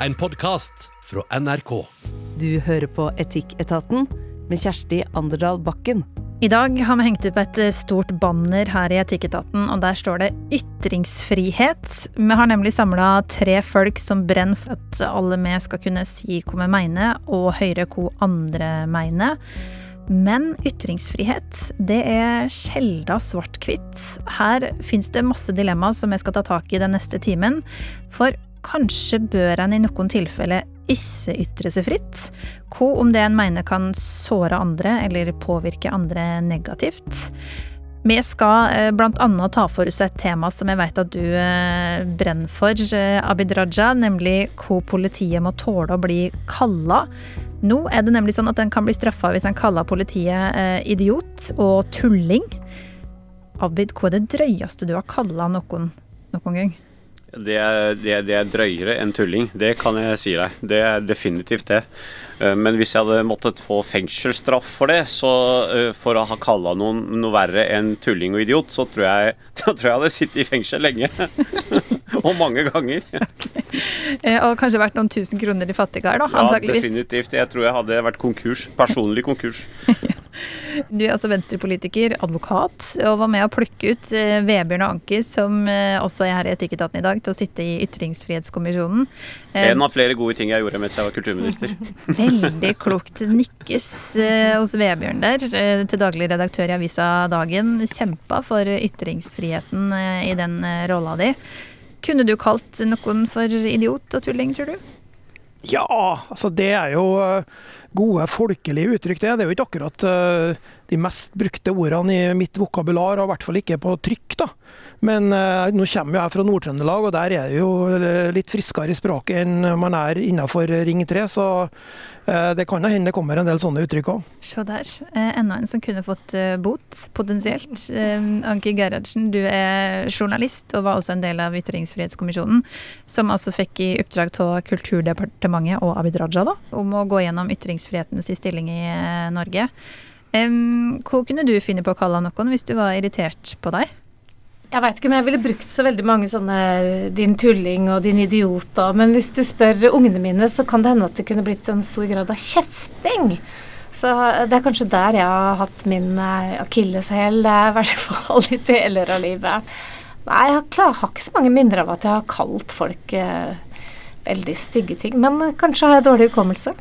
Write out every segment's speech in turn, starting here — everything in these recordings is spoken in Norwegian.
en podkast fra NRK. Du hører på Etikketaten med Kjersti Anderdal Bakken. I dag har vi hengt opp et stort banner her i Etikketaten, og der står det 'ytringsfrihet'. Vi har nemlig samla tre folk som brenner for at alle vi skal kunne si hva vi mener, og høre hva andre mener. Men ytringsfrihet, det er sjelda svart-hvitt. Her fins det masse dilemmaer som vi skal ta tak i den neste timen. For kanskje bør en i noen tilfeller ikke ytre seg fritt. Hva om det en mener kan såre andre eller påvirke andre negativt? Vi skal eh, bl.a. ta for oss et tema som jeg vet at du eh, brenner for, eh, Abid Raja, nemlig hva politiet må tåle å bli kalla. Nå er det nemlig sånn at en kan bli straffa hvis en kaller politiet idiot og tulling. Abid, hva er det drøyeste du har kalla noen noen gang? Det er, det, det er, drøyere enn tulling, det kan jeg si deg. Det er definitivt det. Eh, men hvis jeg hadde måttet få fengselsstraff for det, så eh, for å ha kalla noen noe verre enn tulling og idiot, så tror jeg, så tror jeg hadde sittet i fengsel lenge. og mange ganger. okay. Og kanskje vært noen tusen kroner i fattigkar, da, ja, antakeligvis. Ja, definitivt. Jeg tror jeg hadde vært konkurs. Personlig konkurs. Du er altså venstrepolitiker, advokat, og var med å plukke ut eh, Vebjørn og Anki, som eh, også er her i Etikketaten i dag, til å sitte i Ytringsfrihetskommisjonen. Eh, en av flere gode ting jeg gjorde mens jeg var kulturminister. Veldig klokt nikkes hos Vebjørn der, til daglig redaktør i avisa Dagen. Kjempa for ytringsfriheten i den rolla di. Kunne du kalt noen for idiot og tulling, tror du? Ja, altså det er jo gode folkelige uttrykk, det. Det er jo ikke akkurat uh, de mest brukte ordene i mitt vokabular, og i hvert fall ikke på trykk. da. Men uh, nå kommer jeg fra Nord-Trøndelag, og der er det jo eh, litt friskere i språket enn man er innenfor Ring 3. Så det kan hende det kommer en del sånne uttrykk òg. Se der. Enda en som kunne fått bot, potensielt. Anki Gerhardsen, du er journalist og var også en del av Ytringsfrihetskommisjonen, som altså fikk i oppdrag av Kulturdepartementet og Abid Raja da, om å gå gjennom ytringsfrihetens stilling i Norge. Um, hva kunne du finne på å kalle noen hvis du var irritert på deg? Jeg veit ikke om jeg ville brukt så veldig mange sånne 'din tulling' og 'din idiot', da. Men hvis du spør ungene mine, så kan det hende at det kunne blitt en stor grad av kjefting. Så det er kanskje der jeg har hatt min akilleshæl, i hvert fall i deler av livet. Nei, jeg har, klar, har, ikke så mange minner av at jeg har kalt folk uh, veldig stygge ting. Men uh, kanskje har jeg dårlig hukommelse.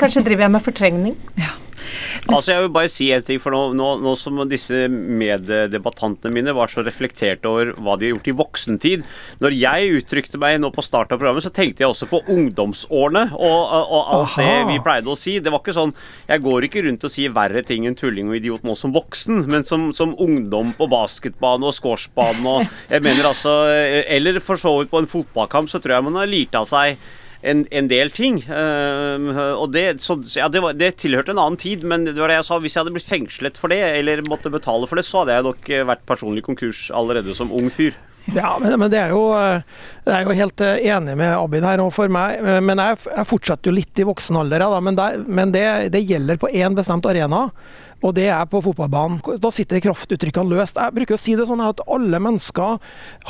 Kanskje driver jeg med fortrengning. Ja. Altså Jeg vil bare si en ting, for nå, nå, nå, som disse meddebattantene mine var så reflekterte over hva de har gjort i voksentid Når jeg uttrykte meg nå på start av programmet, så tenkte jeg også på ungdomsårene og, og alt Aha. det vi pleide å si. Det var ikke sånn Jeg går ikke rundt og sier verre ting enn tulling og idiot nå som voksen, men som, som ungdom på basketbane og squashbane og Jeg mener altså Eller for så vidt på en fotballkamp, så tror jeg man har lirt av seg en, en, del ting. Uh, og det, så, ja, det, var, det, tilhørte en annen tid, men det var det jeg sa. Hvis jeg hadde blitt fengslet for det, eller måtte betale for det, så hadde jeg nok eh, vært personlig konkurs allerede som ung fyr. Ja, men, men det er jo Jeg eh, er jo helt enig med Abid her. Og for meg, men jeg, jeg fortsetter jo litt i voksen alder, men, der, men det, det, gjelder på én bestemt arena og det er på fotballbanen. Da sitter kraftuttrykkene løst. Jeg bruker å si det sånn at alle mennesker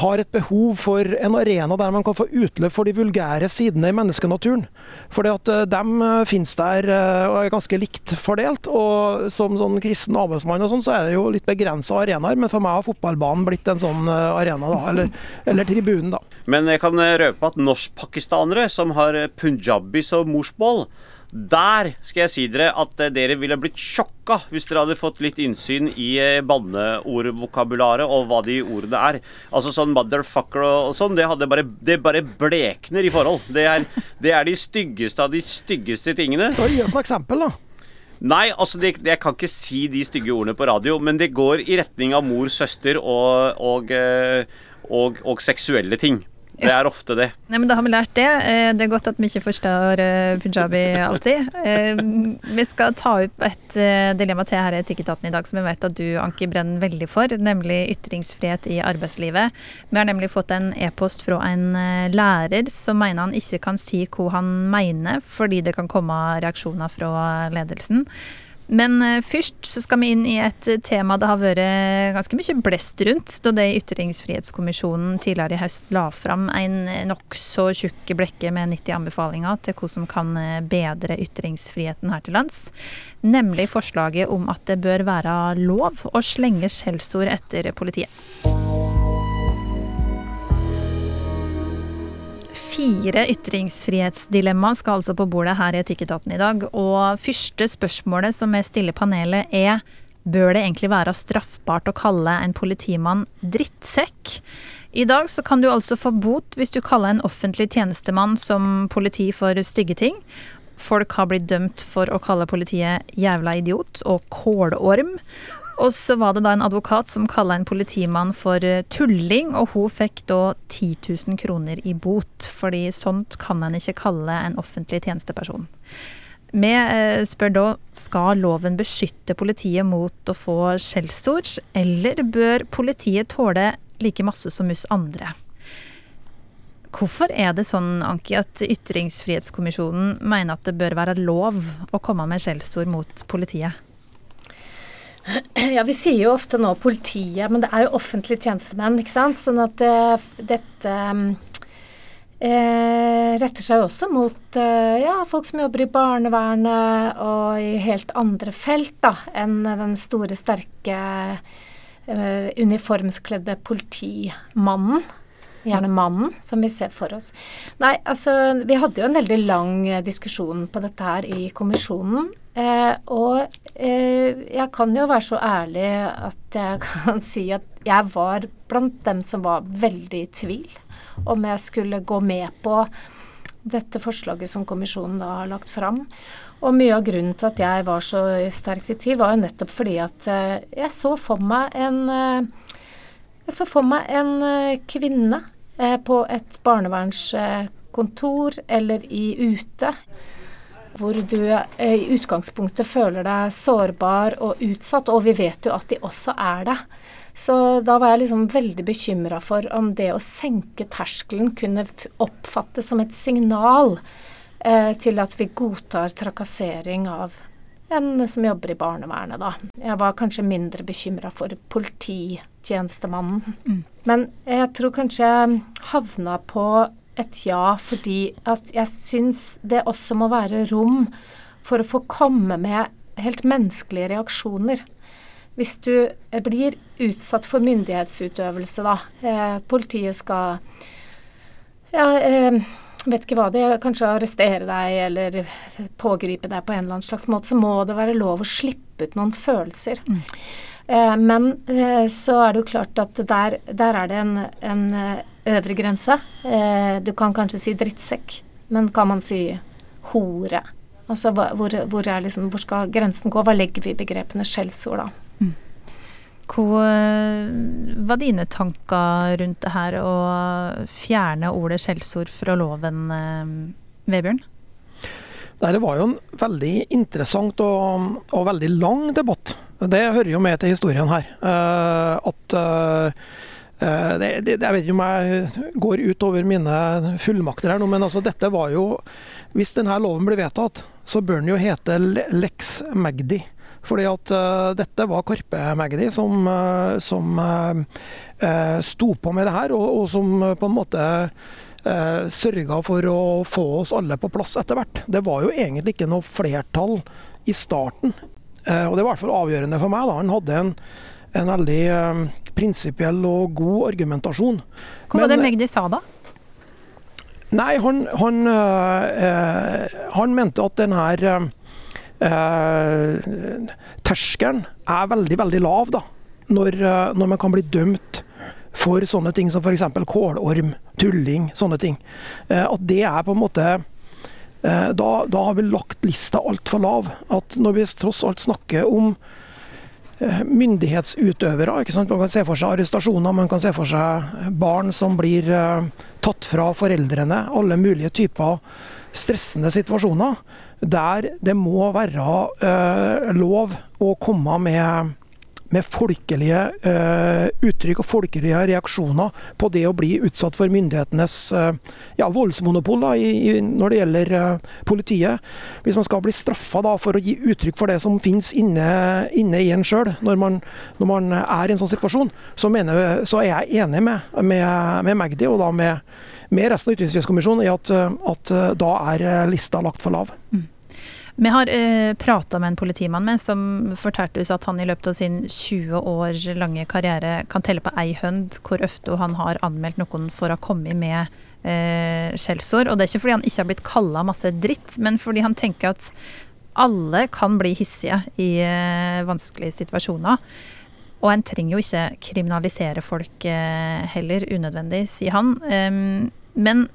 har et behov for en arena der man kan få utløp for de vulgære sidene i menneskenaturen. Fordi at eh, de eh, finnes der eh, og er ganske likt fordelt. Og som sånn kristen avholdsmann og sånn, så er det jo litt begrensa arenaer. Men for meg har fotballbanen blitt en sånn arena, da. Eller, eller tribunen, da. Men jeg kan røpe at norskpakistanere som har punjabi som morsmål, der skal jeg si dere at eh, dere ville blitt sjokka hvis dere hadde fått litt innsyn i eh, banneordvokabularet og hva de ordene er. Altså sånn motherfucker og, sånn, det, bare, det bare blekner i forhold. Det er, det er, de styggeste av de styggeste tingene. Gi oss et eksempel, da. Nei, altså det, jeg kan ikke si de stygge ordene på radio, men det går i retning av mor, søster og, og, eh, og, og seksuelle ting. Det er ofte det. Nei, men Da har vi lært det. Eh, det er godt at vi ikke forstår eh, punjabi alltid. Eh, vi skal ta opp et dilemma til her i Etikketaten i dag som jeg vet at du, Anki, brenner veldig for, nemlig ytringsfrihet i arbeidslivet. Vi har nemlig fått en e-post fra en lærer som mener han ikke kan si hva han mener, fordi det kan komme reaksjoner fra ledelsen. Men eh, først så skal vi inn i et tema det har vært ganske mye blest rundt, da det i Ytringsfrihetskommisjonen tidligere i høst la fram en nokså tjukk blekke med 90 anbefalinger til hva som kan eh, bedre ytringsfriheten her til lands. Nemlig forslaget om at det bør være lov å slenge skjellsord etter politiet. Fire ytringsfrihetsdilemma skal altså på bordet her i Etikketaten i dag. Og første spørsmålet som jeg stiller panelet er bør det egentlig være straffbart å kalle en politimann drittsekk? I dag så kan du altså få bot hvis du kaller en offentlig tjenestemann som politi for stygge ting. Folk har blitt dømt for å kalle politiet jævla idiot og kålorm. Og så var det da en advokat som kalla en politimann for eh, tulling, og hun fikk da 10 000 kroner i bot, fordi sånt kan en ikke kalle en offentlig tjenesteperson. Vi eh, spør da skal loven beskytte politiet mot å få skjellsord, eller bør politiet tåle like masse som oss andre? Hvorfor er det sånn, Anki, at Ytringsfrihetskommisjonen mener at det bør være lov å komme med skjellsord mot politiet? Ja, vi sier jo ofte nå politiet, men det er jo offentlige tjenestemenn, ikke sant. Sånn at uh, dette um, uh, retter seg jo også mot uh, ja, folk som jobber i barnevernet og i helt andre felt da, enn den store, sterke uniformskledde politimannen. Gjerne mannen, som vi ser for oss. Nei, altså, vi hadde jo en veldig lang diskusjon på dette her i kommisjonen. Eh, og eh, jeg kan jo være så ærlig at jeg kan si at jeg var blant dem som var veldig i tvil om jeg skulle gå med på dette forslaget som kommisjonen da har lagt fram. Og mye av grunnen til at jeg var så sterkt i tvil, var jo nettopp fordi at eh, jeg så for meg en eh, Jeg så for meg en eh, kvinne eh, på et barnevernskontor eller i ute hvor du eh, i utgangspunktet føler deg sårbar og utsatt, og vi vet jo at de også er det. Så da var jeg liksom veldig bekymra for om det å senke terskelen kunne oppfattes som et signal eh, til at vi godtar trakassering av en som jobber i barnevernet, da. Jeg var kanskje mindre bekymra for polititjenestemannen. Mm. Men jeg tror kanskje jeg havna på et ja fordi at jeg syns det også må være rom for å få komme med helt menneskelige reaksjoner. Hvis du eh, blir utsatt for myndighetsutøvelse, da. Eh, politiet skal ja, eh, vet ikke hva det er, kanskje arrestere deg eller pågripe deg på en eller annen slags måte, så må det være lov å slippe ut noen følelser. Mm. Eh, men eh, så er det jo klart at der, der er det en, en eh, øvre grense. Eh, du kan kanskje si drittsekk, men kan man si hore? Altså hvor, hvor, liksom, hvor skal grensen gå? Hva legger vi i begrepene skjellsord, da? Mm. Hva var dine tanker rundt det her å fjerne ordet skjellsord fra loven, eh, Vebjørn? Det var jo en veldig interessant og, og, veldig lang debatt. Det hører jo med til historien her. Uh, at Eh, det, det, jeg vet ikke om jeg går utover mine fullmakter her nå, men altså dette var jo Hvis denne loven blir vedtatt, så bør den jo hete Lex Magdi. Fordi at uh, dette var Karpe-Magdi som, uh, som uh, sto på med det her, og, og som på en måte uh, sørga for å få oss alle på plass etter hvert. Det var jo egentlig ikke noe flertall i starten, og det var i hvert fall avgjørende for meg. da. Han hadde en en veldig prinsipiell og god argumentasjon. Hva var det Magdi sa da? Nei, han, han, han mente at den her øh, terskelen er veldig, veldig lav, da. Når, når, man kan bli dømt for sånne ting som f.eks. kålorm, tulling, sånne ting. At det er på en måte da, da har vi lagt lista altfor lav. At når vi tross alt snakker om Eh, myndighetsutøvere. Man kan se for seg arrestasjoner, man kan se for seg barn som blir tatt fra foreldrene. Alle mulige typer stressende situasjoner der det må være uh, lov å komme med, med folkelige uh, uttrykk og folkelige reaksjoner på det å bli utsatt for myndighetenes uh, ja, voldsmonopol da, i, i, når det gjelder politiet. Hvis man skal bli straffa for å gi uttrykk for det som finnes inne, inne i en sjøl, når, når, man er i en sånn situasjon, så, mener, så er jeg enig med, med, med Magdi og da med, med resten av Ytringsfrihetskommisjonen i at, at, da er lista lagt for lav. Mm. Vi har eh, prata med en politimann med, som fortalte oss at han i løpet av sin 20 år lange karriere kan telle på ei hønd hvor ofte han har anmeldt noen for å ha kommet med eh, skjellsord. Og det er ikke fordi han ikke har blitt kalla masse dritt, men fordi han tenker at alle kan bli hissige i eh, vanskelige situasjoner. Og en trenger jo ikke kriminalisere folk eh, heller, unødvendig, sier han. Um, men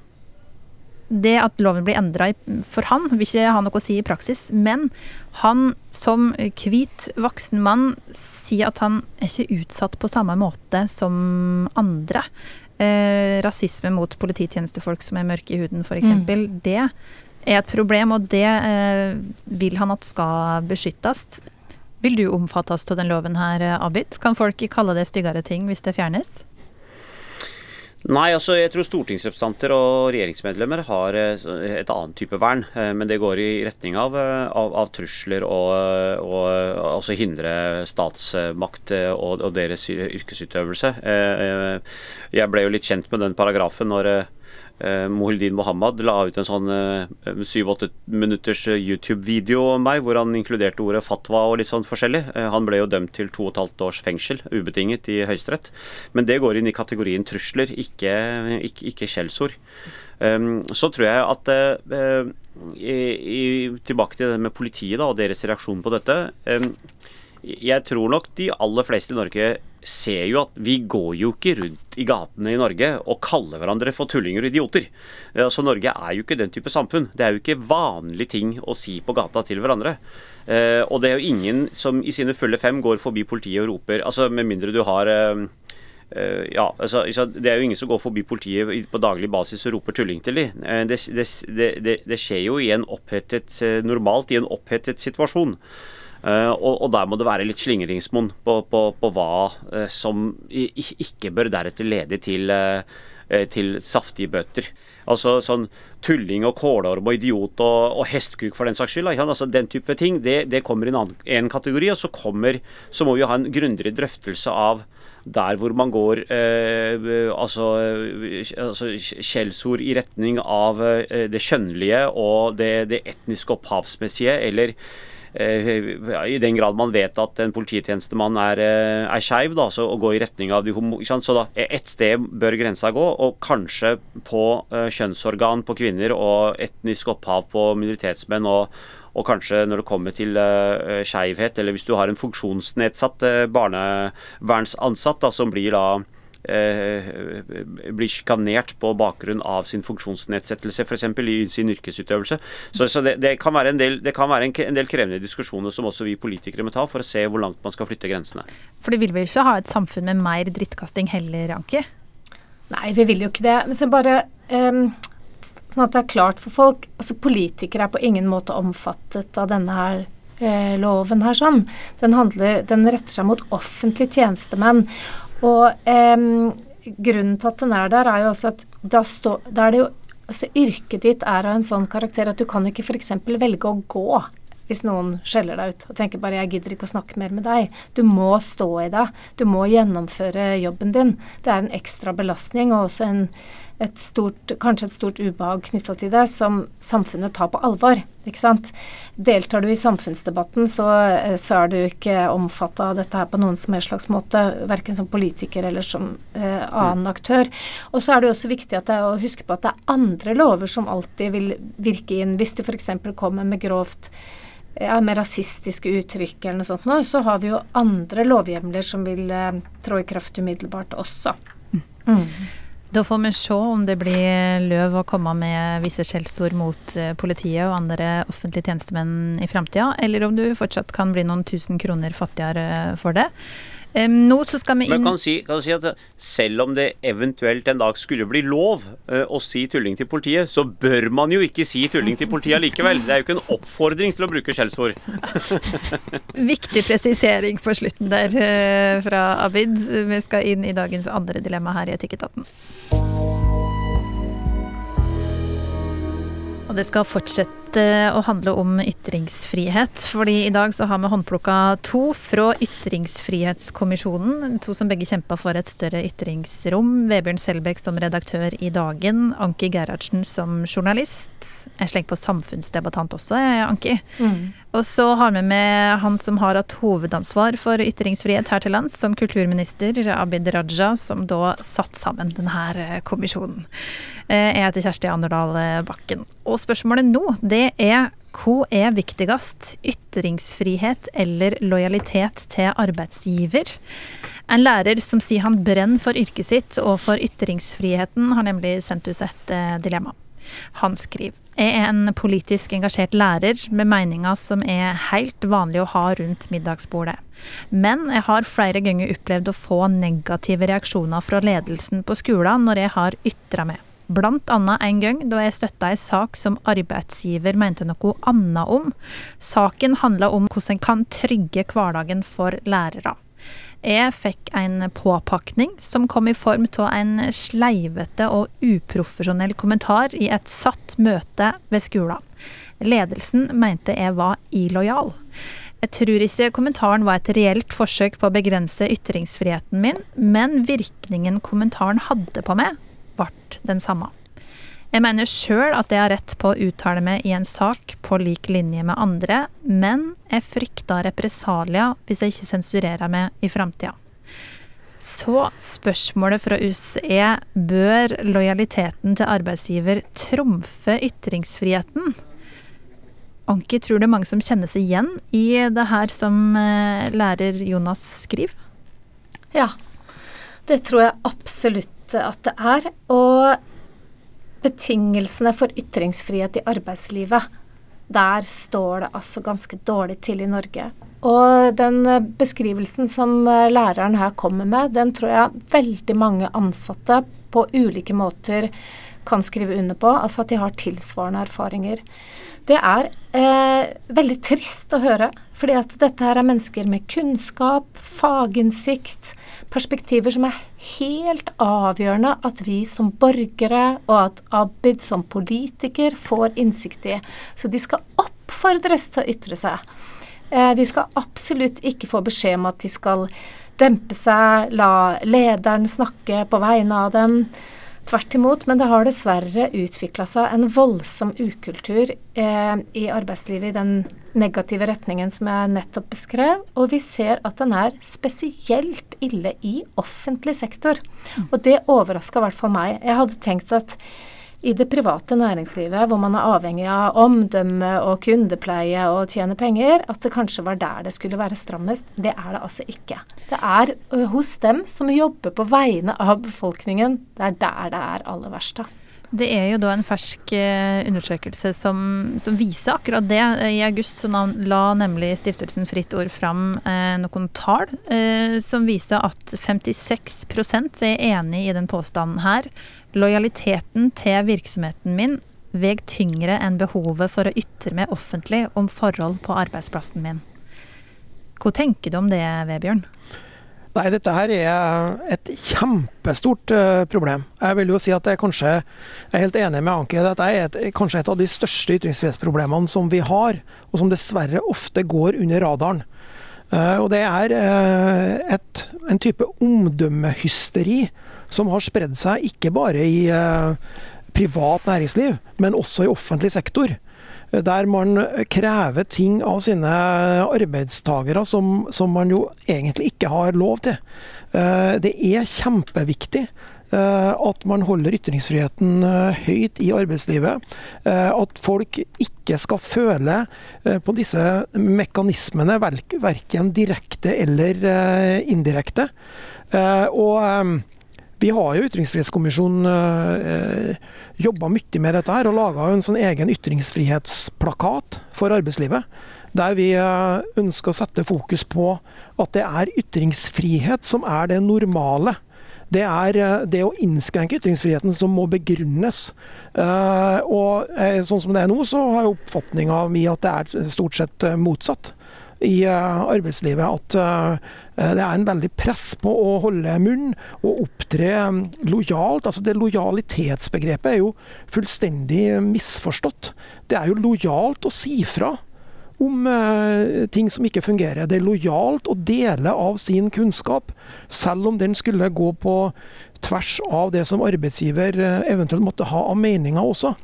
det at loven blir endra for han, vil ikke ha noe å si i praksis. Men han som hvit voksen mann sier at han er ikke utsatt på samme måte som andre. Eh, rasisme mot polititjenestefolk som er mørke i huden, f.eks. Mm. Det er et problem, og det eh, vil han at skal beskyttes. Vil du omfattes av den loven her, Abid? Kan folk kalle det styggere ting hvis det fjernes? Nei, altså jeg tror stortingsrepresentanter og regjeringsmedlemmer har eh, et annet type vern. Eh, men det går i retning av, eh, av, av trusler og, og altså hindre statsmakt og, og, deres yrkesutøvelse. Jeg ble jo litt kjent med den paragrafen når eh, Mohildin Mohammed la ut en sånn syv-åtte eh, minutters eh, YouTube-video om meg, hvor han inkluderte ordet fatwa og litt sånn forskjellig. Han ble jo dømt til to og et halvt års fengsel, ubetinget, i Høyesterett. Men det går inn i kategorien trusler, ikke, ikke, ikke skjellsord. Um, så tror jeg at i, i, Tilbake til det med politiet da, og deres reaksjon på dette. Jeg tror nok de aller fleste i Norge ser jo at vi går jo ikke rundt i gatene i Norge og kaller hverandre for tullinger og idioter. Så Norge er jo ikke den type samfunn. Det er jo ikke vanlige ting å si på gata til hverandre. Eh, og det er jo ingen som i sine fulle fem går forbi politiet og roper Altså med mindre du har eh, eh ja, altså, Det er jo ingen som går forbi politiet på daglig basis og roper tulling til dem. Det, det, det, det, skjer jo i en opphetet, eh, normalt i en opphetet situasjon. Uh, og, og, der må det være litt slingringsmonn på, på, på, hva uh, som ikke bør deretter lede til, uh, til saftige bøter. Altså sånn tulling og kålorm og idiot og, og hestkuk for den saks skyld. Altså, den type ting, det, det kommer i en, annen, en kategori. Og så, kommer, så må vi ha en grundigere drøftelse av der hvor man går eh, altså, altså skjellsord i retning av eh, det kjønnlige og det, det etniske opphavsmessige, eller Eh, I den grad man vet at en polititjenestemann er, eh, er skeiv, å gå i retning av de homo... Så da, et sted bør grensa gå, og kanskje på uh, kjønnsorgan på kvinner og etnisk opphav på minoritetsmenn. og og kanskje når det kommer til uh, skeivhet, eller hvis du har en funksjonsnedsatt uh, barnevernsansatt da, som blir da Eh, blir sjikanert på bakgrunn av sin funksjonsnedsettelse, f.eks. i sin yrkesutøvelse. Så, så det, det, kan være, en del, kan være en, en del krevende diskusjoner som også vi politikere må ta, for å se hvor langt man skal flytte grensene. For det vil vel ikke ha et samfunn med mer drittkasting heller, Anki? Nei, vi vil jo ikke det. Men så bare um, sånn at det er klart for folk altså Politikere er på ingen måte omfattet av denne her eh, loven her sånn. Den, handler, den retter seg mot offentlige tjenestemenn. Og eh, grunnen til at den er der, er jo også at da, stå, da er det jo altså Yrket ditt er av en sånn karakter at du kan ikke f.eks. velge å gå hvis noen skjeller deg ut og tenker bare 'jeg gidder ikke å snakke mer med deg'. Du må stå i det. Du må gjennomføre jobben din. Det er en ekstra belastning og også en, et stort, kanskje et stort ubehag knytta til det, som samfunnet tar på alvor. ikke sant? Deltar du i samfunnsdebatten, så, eh, så er du ikke omfatta av dette her på noen som helst slags måte, verken som politiker eller som eh, annen aktør. Og så er det også viktig at det å huske på at det er andre lover som alltid vil virke inn. Hvis du f.eks. kommer med grovt ja, med rasistiske uttrykk eller noe sånt, nå, så har vi jo andre lovhjemler som vil eh, trå i kraft umiddelbart også. Mm. Da får vi se om det blir løv å komme med visse skjellsord mot eh, politiet og andre offentlige tjenestemenn i framtida, eller om du fortsatt kan bli noen tusen kroner fattigere for det. Um, nå så skal vi inn Men kan si, kan si at selv om det eventuelt en dag skulle bli lov uh, å si tulling til politiet, så bør man jo ikke si tulling til politiet likevel. Det er jo ikke en oppfordring til å bruke skjellsord. Viktig presisering på slutten der uh, fra Abid. Vi skal inn i dagens andre dilemma her i Etikketaten. Og det skal fortsette å handle om ytringsfrihet. fordi i dag så har vi håndplukka to fra Ytringsfrihetskommisjonen. To som begge kjempa for et større ytringsrom. Vebjørn Selbekk som redaktør i Dagen. Anki Gerhardsen som journalist. Jeg slenger på samfunnsdebattant også, jeg, Anki. Mm. Og så har vi med han som har hatt hovedansvar for ytringsfrihet her til lands, som kulturminister, Abid Raja, som da satte sammen denne eh, kommisjonen. Eh, jeg heter Kjersti Anderdal Bakken. Og spørsmålet nå, det er hva er viktigst, ytringsfrihet eller lojalitet til arbeidsgiver? En lærer som sier han brenner for yrket sitt og for ytringsfriheten, har nemlig sendt oss et eh, dilemma. Han skriver jeg er en politisk engasjert lærer med meninger som er helt vanlig å ha rundt middagsbordet. Men jeg har flere ganger opplevd å få negative reaksjoner fra ledelsen på skolen når jeg har ytra meg. Blant annet en gang da jeg støtta en sak som arbeidsgiver mente noe annet om. Saken handla om hvordan en kan trygge hverdagen for lærere. Jeg fikk en påpakning som kom i form av en sleivete og uprofesjonell kommentar i et satt møte ved skolen. Ledelsen mente jeg var illojal. Jeg tror ikke kommentaren var et reelt forsøk på å begrense ytringsfriheten min, men virkningen kommentaren hadde på meg, ble den samme. Jeg mener sjøl at jeg har rett på å uttale meg i en sak på lik linje med andre, men jeg frykter represalier hvis jeg ikke sensurerer meg i framtida. Så spørsmålet fra oss er bør lojaliteten til arbeidsgiver trumfe ytringsfriheten? Anki, tror det er mange som kjenner seg igjen i det her som eh, lærer Jonas skriver? Ja, det tror jeg absolutt at det er. Og betingelsene for ytringsfrihet i arbeidslivet, der står det altså ganske dårlig til i Norge. Og den beskrivelsen som læreren her kommer med, den tror jeg veldig mange ansatte på ulike måter kan skrive under på. Altså at de har tilsvarende erfaringer. Det er eh, veldig trist å høre, fordi at dette her er mennesker med kunnskap, faginnsikt, perspektiver som er helt avgjørende at vi som borgere og at Abid som politiker får innsikt i. Så de skal oppfordres til å ytre seg. Eh, de skal absolutt ikke få beskjed om at de skal dempe seg, la lederen snakke på vegne av dem. Tvert imot, men det har dessverre utvikla seg en voldsom ukultur eh, i arbeidslivet i den negative retningen som jeg nettopp beskrev, og vi ser at den er spesielt ille i offentlig sektor. Og det overraska i hvert fall meg. Jeg hadde tenkt at i det private næringslivet, hvor man er avhengig av omdømme og kundepleie og tjene penger, at det kanskje var der det skulle være strammest. Det er det altså ikke. Det er hos dem som jobber på vegne av befolkningen, det er der det er aller verst. da. Det er jo da en fersk undersøkelse som, som, viser akkurat det. I august la nemlig Stiftelsen Fritt Ord fram eh, noen tall eh, som viser at 56% er enig i den påstanden her. Lojaliteten til virksomheten min veg tyngre enn behovet for å ytre meg offentlig om forhold på arbeidsplassen min. Hva tenker du om det, Vebjørn? Nei, dette her er et kjempestort uh, problem. Jeg vil jo si at jeg kanskje er helt enig med Anki. Dette er et, kanskje et av de største ytringsfrihetsproblemene som vi har, og som dessverre ofte går under radaren. Uh, og det er uh, et, en type omdømmehysteri som har spredd seg ikke bare i privat næringsliv, men også i offentlig sektor der man krever ting av sine arbeidstagere som, som, man jo egentlig ikke har lov til. Eh, det er kjempeviktig eh, at man holder ytringsfriheten eh, høyt i arbeidslivet. At folk ikke skal føle på disse mekanismene, verken direkte eller indirekte. Og Vi har jo Ytringsfrihetskommisjonen eh, jobba mye med dette her, og laga en sånn egen ytringsfrihetsplakat for arbeidslivet. Der vi eh, ønsker å sette fokus på at det er ytringsfrihet som er det normale. Det er eh, det å innskrenke ytringsfriheten som må begrunnes. Og sånn som det er nå, så har jeg oppfatninga mi at det er stort sett motsatt i uh, arbeidslivet. At uh, det er en veldig press på å holde munn og opptre mm, lojalt. Altså det Lojalitetsbegrepet er jo fullstendig misforstått. Det er jo lojalt å si fra om eh, ting som ikke fungerer. Det er lojalt å dele av sin kunnskap, selv om den skulle gå på tvers av det som arbeidsgiver eh, eventuelt måtte ha av meninger også.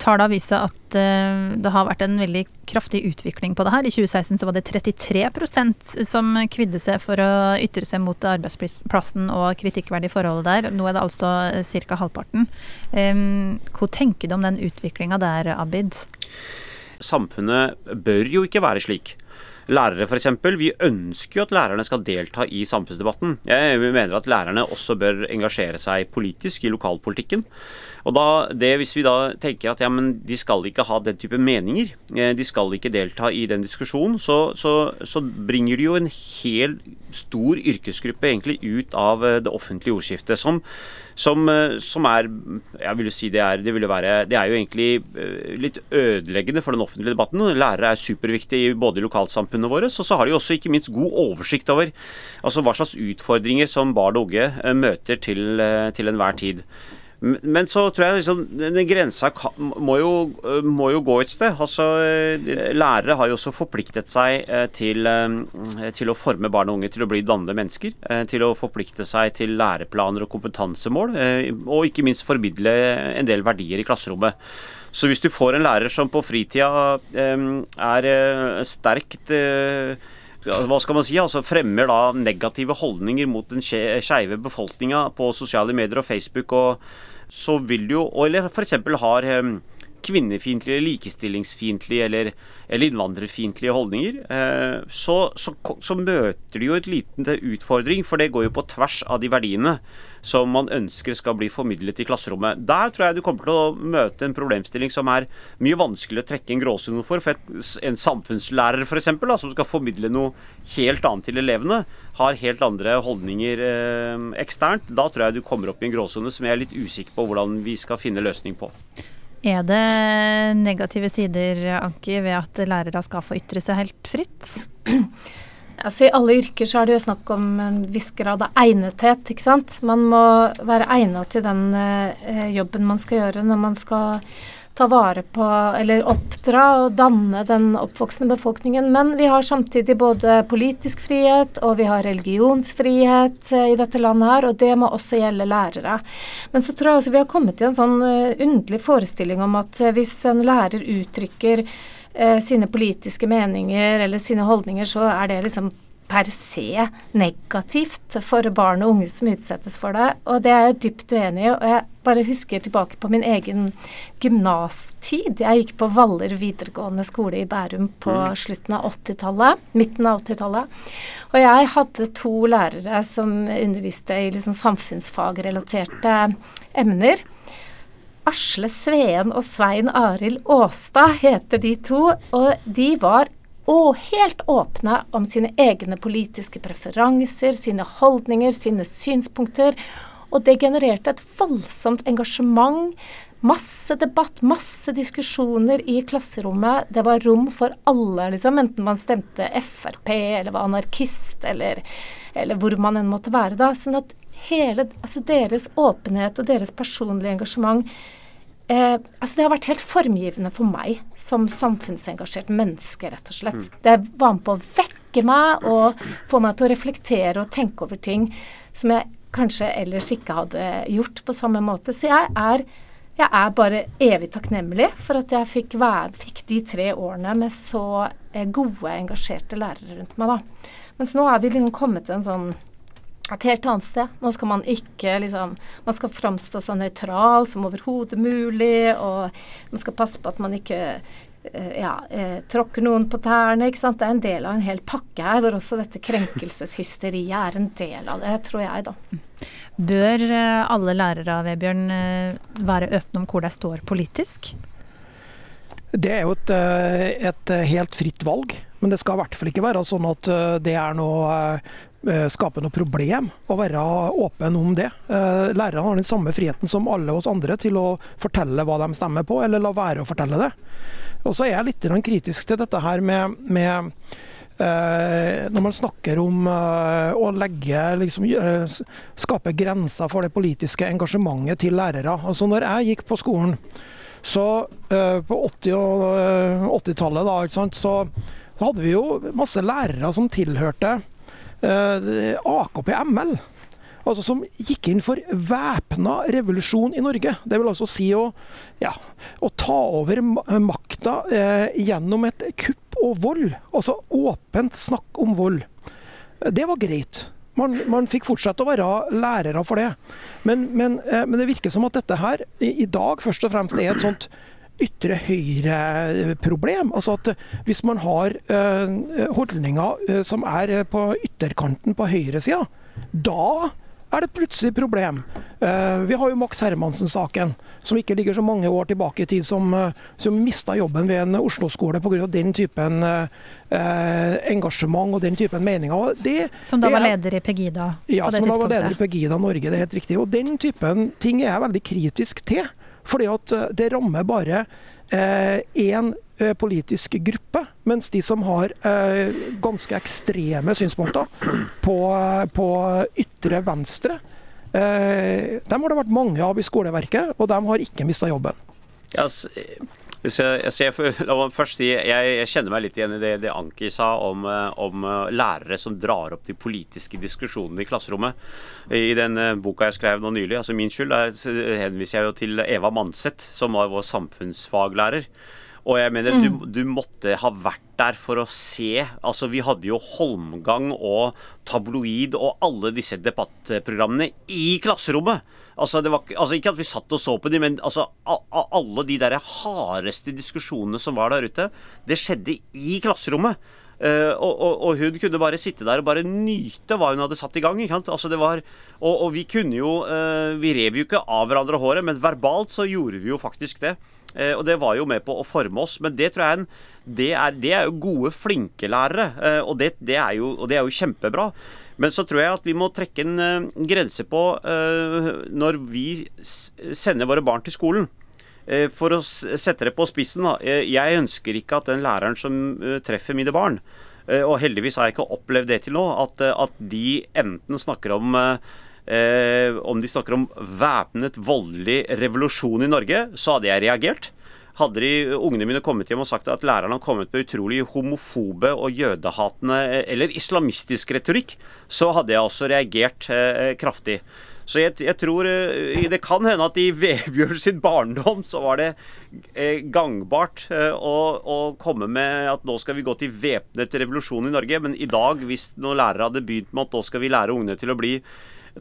Tallene viser at uh, det har vært en veldig kraftig utvikling på det her. I 2016 så var det 33% som kvidde seg for å ytre seg mot arbeidsplassen og kritikkverdige forhold der. Nå er det altså ca. halvparten. Hva tenker du om den utviklinga der, Abid? samfunnet bør jo ikke være slik. Lærere f.eks. Vi ønsker jo at lærerne skal delta i samfunnsdebatten. Jeg mener at lærerne også bør engasjere seg politisk i lokalpolitikken. Og da, det, Hvis vi da tenker at ja, men de skal ikke ha den type meninger, eh, de skal ikke delta i den diskusjonen, så, så, så bringer de jo en hel stor yrkesgruppe egentlig ut av eh, det offentlige ordskiftet. Som, som, eh, som er jeg vil si det er, det, være, det er jo egentlig litt ødeleggende for den offentlige debatten. Lærere er superviktige både i lokalsamfunnet våre, og så har de også ikke minst god oversikt over altså hva slags utfordringer som barn og unge møter til, til enhver tid. Men så tror jeg liksom, den grensa må jo, må jo, gå et sted. Altså, lærere har jo også forpliktet seg eh, til, eh, til, å forme barn og unge til å bli dannede mennesker. Eh, til å forplikte seg til læreplaner og kompetansemål. Og ikke minst formidle en del verdier i klasserommet. Så hvis du får en lærer som på fritida er sterkt hva skal man si, altså fremmer da negative holdninger mot den skeive befolkninga på sosiale medier og Facebook og så vil jo Eller f.eks. har kvinnefiendtlige, likestillingsfiendtlige eller, eller innvandrerfiendtlige holdninger, eh, så, så, så, møter de jo et liten utfordring, for det går jo på tvers av de verdiene som man ønsker skal bli formidlet i klasserommet. Der tror jeg du kommer til å møte en problemstilling som er mye vanskelig å trekke en gråsone for. For en samfunnslærer f.eks., som skal formidle noe helt annet til elevene, har helt andre holdninger eh, eksternt. Da tror jeg du kommer opp i en gråsone som jeg er litt usikker på hvordan vi skal finne løsning på. Er det negative sider, Anki, ved at lærere skal få ytre seg helt fritt? Altså, I alle yrker så er det jo snakk om en viss grad av egnethet. ikke sant? Man må være egnet til den eh, jobben man skal gjøre når man skal ta vare på eller oppdra og danne den oppvoksende befolkningen. Men vi har samtidig både politisk frihet og vi har religionsfrihet eh, i dette landet her, og det må også gjelde lærere. Men så tror jeg også vi har kommet til en sånn uh, underlig forestilling om at uh, hvis en lærer uttrykker sine politiske meninger eller sine holdninger, så er det liksom per se negativt for barn og unge som utsettes for det. Og det er jeg dypt uenig i. Og jeg bare husker tilbake på min egen gymnastid. Jeg gikk på Valler videregående skole i Bærum på mm. slutten av 80-tallet. Midten av 80-tallet. Og jeg hadde to lærere som underviste i liksom samfunnsfagrelaterte emner. Asle Sveen og Svein Arild Aastad heter de to, og de var og helt åpne om sine egne politiske preferanser, sine holdninger, sine synspunkter. Og det genererte et voldsomt engasjement. Masse debatt, masse diskusjoner i klasserommet. Det var rom for alle, liksom, enten man stemte Frp eller var anarkist eller, eller hvor man enn måtte være da. Sånn at hele, altså deres åpenhet og deres personlige engasjement Eh, altså det har vært helt formgivende for meg som samfunnsengasjert menneske, rett og slett. Mm. Det var med på å vekke meg og få meg til å reflektere og tenke over ting som jeg kanskje ellers ikke hadde gjort på samme måte. Så jeg er, jeg er bare evig takknemlig for at jeg fikk, være, fikk de tre årene med så eh, gode, engasjerte lærere rundt meg. da. Mens nå er vi liksom kommet til en sånn et helt annet sted. Nå skal man ikke liksom Man skal framstå så nøytral som overhodet mulig, og man skal passe på at man ikke eh, ja, eh, tråkker noen på tærne. ikke sant? Det er en del av en hel pakke her, hvor også dette krenkelseshysteriet er en del av det, tror jeg, da. Bør eh, alle lærere Vebjørn, eh, være åpne om hvor de står politisk? Det er jo et, et helt fritt valg, men det skal i hvert fall ikke være sånn at det er noe skape noe problem å være åpen om det. Lærerne har den samme friheten som alle oss andre til å fortelle hva de stemmer på, eller la være å fortelle det. Og så er jeg litt kritisk til dette her med, med Eh, når man snakker om eh, å legge liksom, eh, skape grenser for det politiske engasjementet til lærere. Altså når jeg gikk på skolen, så på 80-tallet 80-tallet da, så hadde vi jo masse lærere som tilhørte AKP-ML. Altså som gikk inn for væpna revolusjon i Norge. Det vil altså si å, ja, å ta over makta eh, gjennom et kupp og vold. Altså åpent snakk om vold. Det var greit. Man, man fikk fortsette å være lærere for det. Men, men, eh, men, det virker som at dette her i, i dag først og fremst er et sånt ytre høyre-problem. Altså at hvis man har uh, holdninger uh, som er på ytterkanten på høyresida, da er det plutselig problem. Vi har jo Max Hermansen-saken, som ikke ligger så mange år tilbake i tid, som, som mista jobben ved en Oslo-skole pga. den typen engasjement og den typen meninger. Det, som da var leder i Pegida? Ja, som da var leder i Pegida Norge, det er helt riktig. Og den typen ting er jeg veldig kritisk til. Fordi at det rammer bare én Eh, politisk gruppe, mens de som har eh, ganske ekstreme synspunkter på, på ytre venstre, eh, dem har det vært mange av i skoleverket, og de har ikke mista jobben. Ja, jeg, så jeg, la meg først si, jeg, jeg, kjenner meg litt igjen i det, det Anki sa om, om, lærere som drar opp de politiske diskusjonene i klasserommet. I den boka jeg skrev nå nylig, altså min skyld, der henviser jeg jo til Eva Manseth, som var vår samfunnsfaglærer. Og jeg mener, mm. du, du, måtte ha vært der for å se. Altså, vi hadde jo Holmgang og Tabloid og alle disse debattprogrammene i klasserommet. Altså, var, altså Ikke at vi satt og så på dem, men altså, alle de der hardeste diskusjonene som var der ute, det skjedde i klasserommet. Uh, og, og, og, hun kunne bare sitte der og bare nyte hva hun hadde satt i gang. Altså var, og, og, vi kunne jo uh, Vi rev jo ikke av hverandre håret, men verbalt så gjorde vi jo faktisk det. Uh, og det var jo med på å forme oss. Men det tror jeg en, det, er, det er jo gode, flinke lærere. og, det, det jo, og det er jo kjempebra. Men så tror jeg at vi må trekke en grense på når vi sender våre barn til skolen. Eh, for å sette det på spissen. Eh, jeg ønsker ikke at den læreren som eh, treffer mine barn, og heldigvis har jeg ikke opplevd det til nå, at, at de enten snakker om eh, om de snakker om væpnet voldelig revolusjon i Norge, så hadde jeg reagert. Hadde de ungene mine kommet hjem og sagt at læreren har kommet med utrolig homofobe og jødehatende eller islamistisk retorikk, så hadde jeg også reagert eh, kraftig. Så jeg, jeg, tror eh, Det kan hende at i Vebjørn sin barndom så var det eh, gangbart eh, å, å, komme med at nå skal vi gå til væpnet revolusjon i Norge. Men i dag, hvis noen lærere hadde begynt med at nå skal vi lære ungene til å bli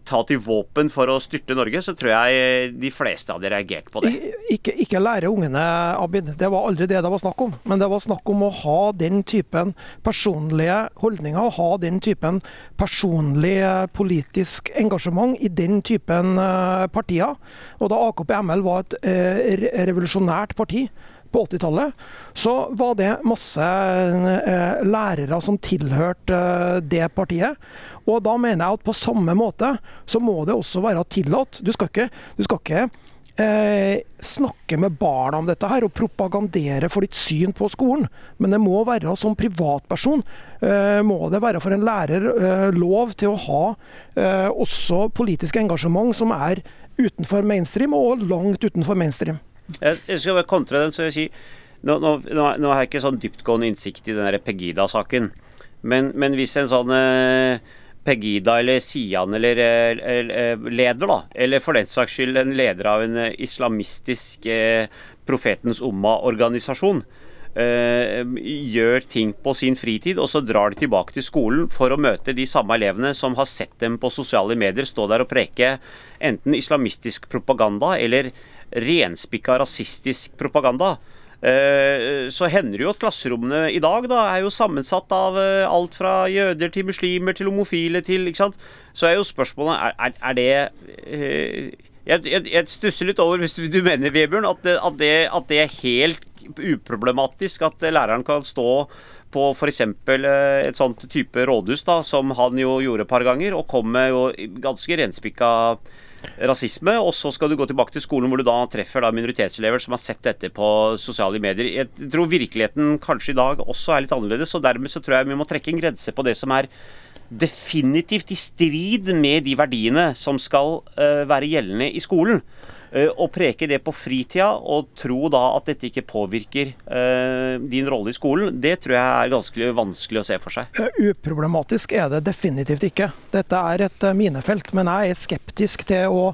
ta til våpen for å styrte Norge, så tror jeg de fleste hadde reagert på det. Ikke, ikke lære ungene, Abid. Det var aldri det det var snakk om. Men det var snakk om å ha den typen personlige holdninger, og ha den typen personlig politisk engasjement i den typen eh, partier. Og da AKP-ML var et eh, revolusjonært parti, på 80-tallet, så var det masse eh, lærere som tilhørte eh, det partiet. Og da mener jeg at på samme måte så må det også være tillatt. Du skal ikke, du skal ikke eh, snakke med barna om dette her og propagandere for ditt syn på skolen. Men det må være som privatperson eh, må det være for en lærer eh, lov til å ha eh, også politisk engasjement som er utenfor mainstream, og langt utenfor mainstream. Jeg skal bare kontre den, så jeg sier nå, nå, nå, har jeg ikke sånn dyptgående innsikt i den Pegida-saken, men, men, hvis en sånn eh, Pegida eller Sian eller, eh, eller, leder, da, eller for den saks skyld en leder av en eh, islamistisk eh, Profetens Umma-organisasjon, eh, gjør ting på sin fritid, og så drar de tilbake til skolen for å møte de samme elevene som har sett dem på sosiale medier stå der og preke enten islamistisk propaganda eller renspikka rasistisk propaganda, Eh, så hender det jo at klasserommene i dag da er jo sammensatt av eh, alt fra jøder til muslimer til homofile til ikke sant? Så er jo spørsmålet er, er, det eh, jeg, jeg, jeg, stusser litt over, hvis du mener, Vebjørn, at det, at, det, at det er helt uproblematisk at læreren kan stå på f.eks. et sånt type rådhus, da, som han jo gjorde et par ganger, og kom med jo ganske renspikka rasisme, og så skal du gå tilbake til skolen hvor du da treffer da minoritetselever som har sett dette på sosiale medier. Jeg tror virkeligheten kanskje i dag også er litt annerledes, og dermed så tror jeg vi må trekke en grense på det som er definitivt i strid med de verdiene som skal uh, være gjeldende i skolen. Uh, å preke det på fritida og tro da at dette ikke påvirker uh, din rolle i skolen, det tror jeg er ganske vanskelig å se for seg. Uproblematisk er det definitivt ikke. Dette er et minefelt, men jeg er skeptisk til å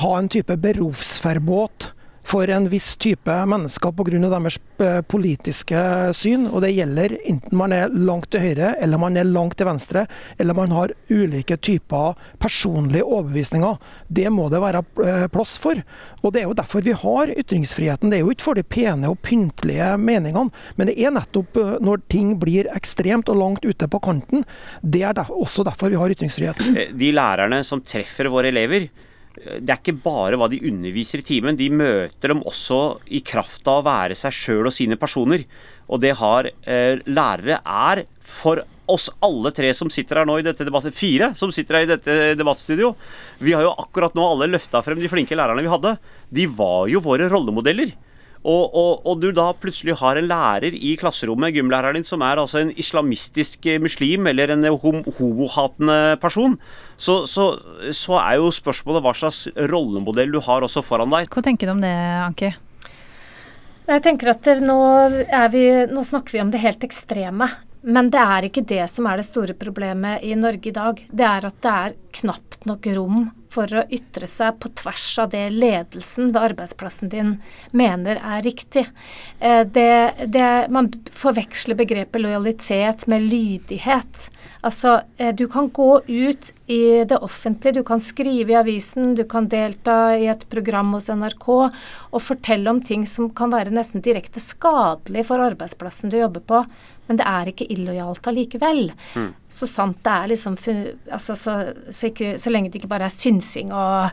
ha en type berufsverbåt for en viss type mennesker pga. deres eh, politiske syn. Og det gjelder enten man er langt til høyre eller man er langt til venstre, eller man har ulike typer personlige overbevisninger. Det må det være eh, plass for. Og Det er jo derfor vi har ytringsfriheten. Det er jo ikke for de pene og pyntelige meningene, men det er nettopp eh, når ting blir ekstremt og langt ute på kanten. Det er også derfor vi har ytringsfriheten. De lærerne som treffer våre elever, det er ikke bare hva de underviser i timen, de møter dem også i kraft av å være seg sjøl og sine personer. Og det har eh, lærere er for oss alle tre som sitter her nå i dette debattet, fire som sitter her i dette debattstudio. Vi har jo akkurat nå alle løfta frem de flinke lærerne vi hadde. De var jo våre rollemodeller. Og, og, og, du da plutselig har en lærer i klasserommet, gymlæreren din, som er altså en islamistisk eh, muslim eller en hom homohatende person, så, så, så, er jo spørsmålet hva slags rollemodell du har også foran deg. Hva tenker du om det, Anki? Jeg tenker at nå, vi, nå snakker vi om det helt ekstreme. Men det er ikke det som er det store problemet i Norge i dag. Det er at det er knapt nok rom for å ytre seg på tvers av det ledelsen ved arbeidsplassen din mener er riktig. Eh, det, det, man forveksler begrepet lojalitet med lydighet. Altså, eh, du kan gå ut i det offentlige, du kan skrive i avisen, du kan delta i et program hos NRK og fortelle om ting som kan være nesten direkte skadelig for arbeidsplassen du jobber på men det er ikke illojalt allikevel. Mm. Så sant det er liksom altså, så, så, ikke, så, lenge det ikke bare er synsing og,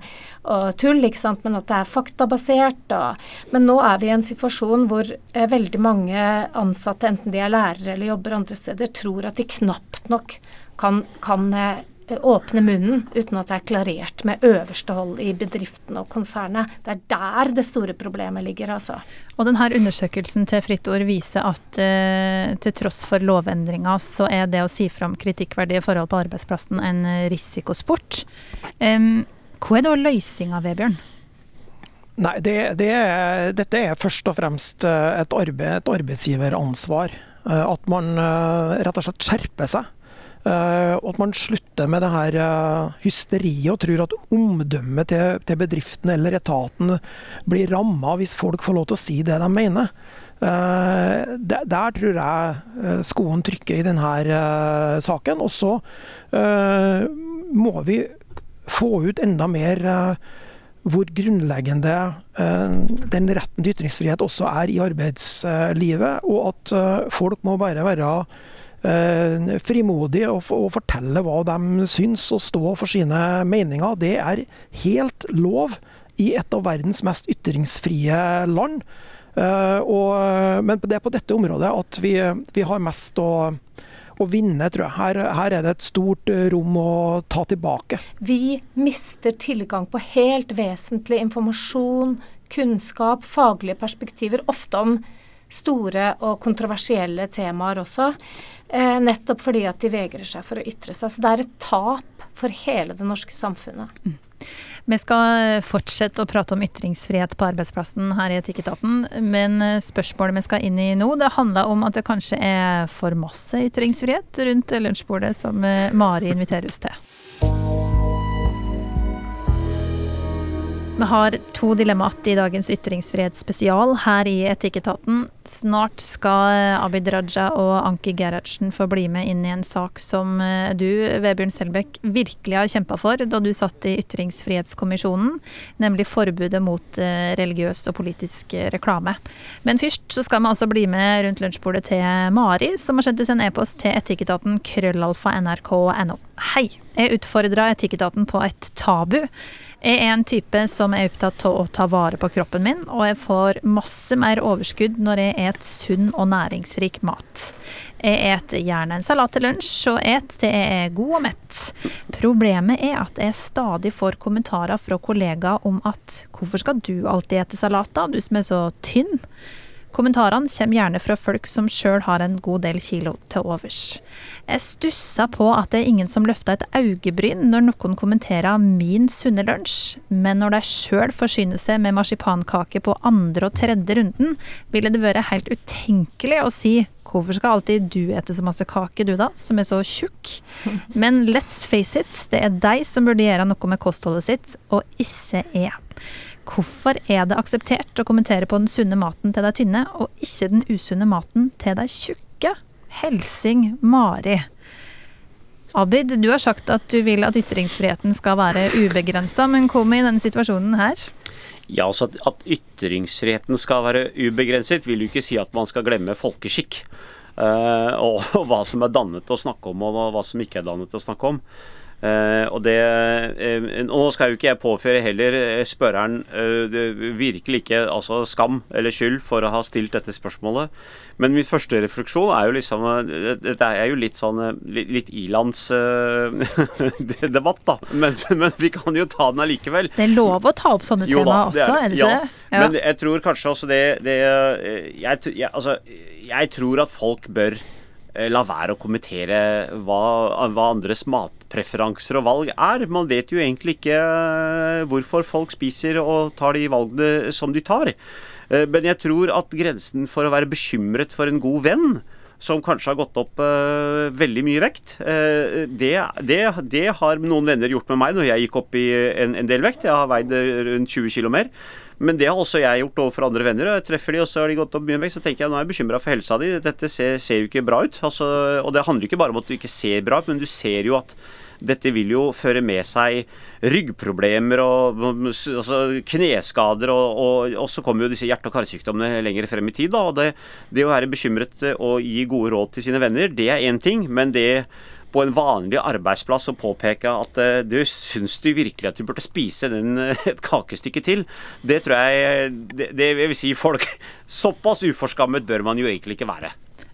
og tull, men at det er faktabasert. Og, men nå er vi i en situasjon hvor eh, veldig mange ansatte, enten de er lærere eller jobber andre steder, tror at de knapt nok kan, kan eh, åpne munnen uten at det er klarert med øverste hold i bedriften og konsernet. Det er der det store problemet ligger, altså. Og denne undersøkelsen til Fritt Ord viser at eh, til tross for lovendringa, så er det å si fram kritikkverdige forhold på arbeidsplassen en risikosport. Eh, hva er da løsninga, Vebjørn? Nei, det, det er, Dette er først og fremst eh, et, arbeid, et arbeidsgiveransvar. Eh, at man rett og slett skjerper seg og at man slutter med det her uh, hysteriet og tror at omdømmet til, til, bedriften eller etaten blir ramma hvis folk får lov til å si det de mener. Uh, der, der, tror jeg skoen trykker i denne saken. Og så må vi få ut enda mer hvor grunnleggende den retten til ytringsfrihet også er i arbeidslivet, og at folk må bare være eh, frimodig og, og, fortelle hva de syns, og stå for sine meninger. Det er helt lov i et av verdens mest ytringsfrie land. Eh, og, men det er på dette området at vi, vi har mest å å vinne, tror jeg. Her, her, er det et stort rom å ta tilbake. Vi mister tilgang på helt vesentlig informasjon, kunnskap, faglige perspektiver, ofte om store og kontroversielle temaer også. Eh, nettopp fordi at de vegrer seg for å ytre seg. Så det er et tap for hele det norske samfunnet. Mm. Vi skal fortsette å prate om ytringsfrihet på arbeidsplassen her i Etikketaten, men spørsmålet vi skal inn i nå, det handler om at det kanskje er for masse ytringsfrihet rundt lunsjbordet, som Mari inviteres til. Vi har to dilemmaer i dagens ytringsfrihetsspesial her i Etikketaten. Snart skal Abid Raja og Anki Gerhardsen få bli med inn i en sak som eh, du, Vebjørn Selbekk, virkelig har kjempa for da du satt i Ytringsfrihetskommisjonen, nemlig forbudet mot eh, religiøs og politisk reklame. Men først så skal vi altså bli med rundt lunsjbordet til Mari, som har sendt oss en e-post til etikketaten krøllalfa nrk.no. Hei! Jeg utfordra Etikketaten på et tabu. Jeg er en type som er opptatt av å ta vare på kroppen min, og jeg får masse mer overskudd når jeg et sunn og næringsrik mat. Jeg et gjerne en salat til lunsj, og et til jeg er god og mett. Problemet er at jeg stadig får kommentarer fra kollegaer om at hvorfor skal du alltid ete salat, da, du som er så tynn? Kommentarene kommer gjerne fra folk som sjøl har en god del kilo til overs. Jeg stussa på at det er ingen som løfter et øyebryn når noen kommenterer min sunne lunsj, men når de sjøl forsyner seg med marsipankake på andre og tredje runden, ville det vært helt utenkelig å si Hvorfor skal alltid du ete så masse kake, du da, som er så tjukk? Men let's face it, det er deg som burde gjøre noe med kostholdet sitt, og ikke jeg. Hvorfor er det akseptert å kommentere på den sunne maten til de tynne, og ikke den usunne maten til de tjukke? Helsing Mari. Abid, du har sagt at du vil at ytringsfriheten skal være ubegrensa, men kom i denne situasjonen her? Ja, altså at, ytringsfriheten skal være ubegrenset, vil jo ikke si at man skal glemme folkeskikk. Uh, og, og, hva som er dannet å snakke om, og hva som ikke er dannet å snakke om. Uh, og det uh, Nå skal jo ikke jeg påføre heller eh, spørreren virkelig ikke altså skam eller skyld for å ha stilt dette spørsmålet. Men min første refleksjon er jo liksom Dette er jo litt sånn litt, litt ilandsdebatt, da. Men, men, vi kan jo ta den allikevel. Det er lov å ta opp sånne temaer også, er det ikke ja, det? Ja. Men jeg tror kanskje også det, det jeg, jeg, altså, jeg tror at folk bør Eh, la være å kommentere hva, hva, andres matpreferanser og valg er. Man vet jo egentlig ikke eh, hvorfor folk spiser og tar de valgene som de tar. Eh, men jeg tror at grensen for å være bekymret for en god venn som kanskje har gått opp uh, veldig mye vekt. Uh, det, det, det, har noen venner gjort med meg når jeg gikk opp i en, en del vekt. Jeg har veid rundt 20 kg mer. Men det har også jeg gjort overfor andre venner. Jeg treffer de, og så har de gått opp mye vekk. Så tenker jeg nå er jeg bekymra for helsa di. Dette ser, ser, jo ikke bra ut. Altså, og det handler ikke bare om at du ikke ser bra ut, men du ser jo at dette vil jo føre med seg ryggproblemer og altså, kneskader, og, og, og, så kommer jo disse hjerte- og karsykdommene lenger frem i tid. Da, og det, det å være bekymret og gi gode råd til sine venner, det er én ting. men det på en vanlig arbeidsplass og påpeke at uh, du syns du virkelig at du burde spise den, uh, et kakestykke til, det tror jeg det, det vil si folk Såpass uforskammet bør man jo egentlig ikke være.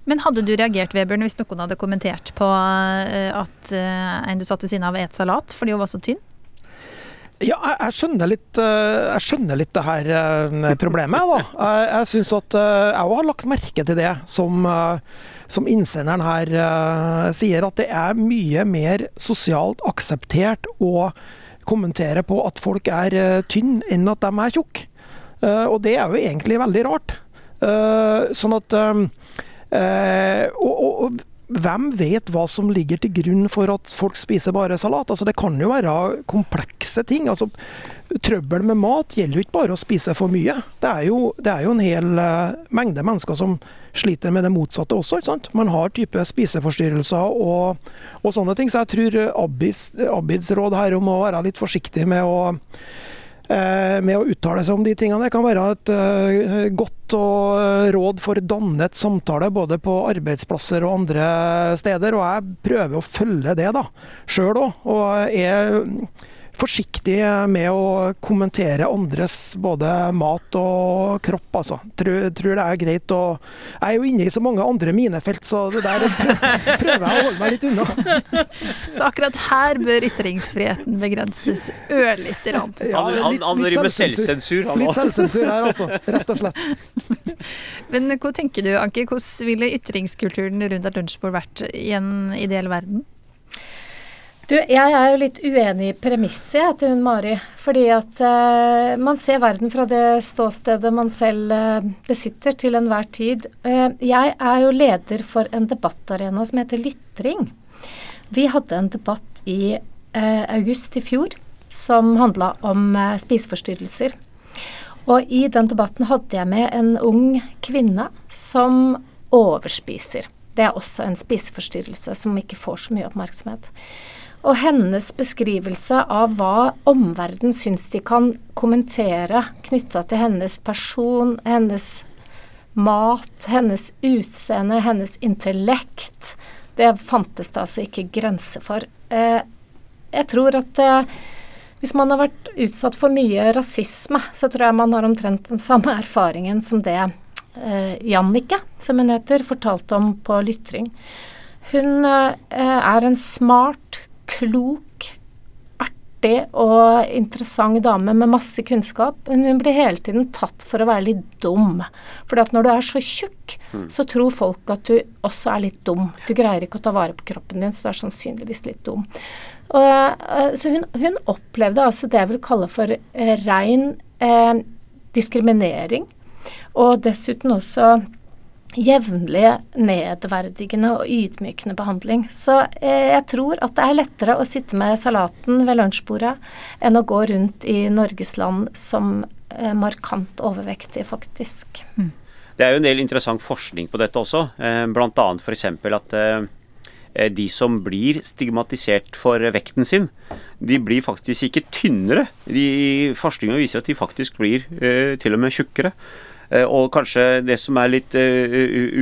Men hadde du reagert, Webern, hvis noen hadde kommentert på uh, at en du satt ved siden av, et salat fordi hun var så tynn? Ja, jeg, jeg, skjønner litt, jeg skjønner litt det her problemet, da. Jeg, jeg syns at jeg òg har lagt merke til det som som innsenderen her sier, at det er mye mer sosialt akseptert å kommentere på at folk er tynne, enn at de er tjukke. Og det er jo egentlig veldig rart. sånn at og, og, hvem vet hva som ligger til grunn for at folk spiser bare salat? Altså, det kan jo være komplekse ting. Altså, trøbbel med mat gjelder jo ikke bare å spise for mye. Det er jo, det er jo en hel mengde mennesker som sliter med det motsatte også. ikke sant? Man har type spiseforstyrrelser og, og sånne ting. Så jeg tror Abids, Abids, råd her om å være litt forsiktig med å med å uttale seg om de tingene. Det kan være et uh, godt og råd for dannet samtale både på arbeidsplasser og andre steder. Og jeg prøver å følge det da, sjøl òg. Og er forsiktig med å kommentere andres både mat og kropp, altså. Tror, tror det er greit å Jeg er jo inne i så mange andre minefelt, så det der prøver jeg å holde meg litt unna. Så akkurat her bør ytringsfriheten begrenses ørlite grann. Ja, litt, han driver med selvsensur. Litt selvsensur her, altså. Rett og slett. Men hva tenker du, Anki, hvordan ville ytringskulturen rundt et lunsjbord vært i en ideell verden? Du, jeg er jo litt uenig i premisset til hun Mari. Fordi at eh, man ser verden fra det ståstedet man selv eh, besitter til enhver tid. Eh, jeg er jo leder for en debattarena som heter Lytring. Vi hadde en debatt i august i fjor som handla om eh, spiseforstyrrelser. Og i den debatten hadde jeg med en ung kvinne som overspiser. Det er også en spiseforstyrrelse som ikke får så mye oppmerksomhet. Og hennes beskrivelse av hva omverdenen syns de kan kommentere knytta til hennes person, hennes mat, hennes utseende, hennes intellekt, det fantes det altså ikke grenser for. Eh, jeg tror at eh, hvis man har vært utsatt for mye rasisme, så tror jeg man har omtrent den samme erfaringen som det eh, Jannicke, som hun heter, fortalte om på lytring. Hun eh, er en smart, klok, artig og interessant dame med masse kunnskap. Men hun blir hele tiden tatt for å være litt dum. For når du er så tjukk, mm. så tror folk at du også er litt dum. Du greier ikke å ta vare på kroppen din, så du er sannsynligvis litt dum. Og, eh, så hun, hun, opplevde altså det jeg vil kalle for eh, rein eh, diskriminering. Og dessuten også jevnlig nedverdigende og ydmykende behandling. Så eh, jeg tror at det er lettere å sitte med salaten ved lunsjbordet enn å gå rundt i Norges land som eh, markant overvektig, faktisk. Mm. Det er jo en del interessant forskning på dette også, eh, bl.a. f.eks. at eh, de som blir stigmatisert for vekten sin, de blir faktisk ikke tynnere. De, forskningen viser at de faktisk blir eh, til og med tjukkere. Eh, og kanskje det som er litt uh,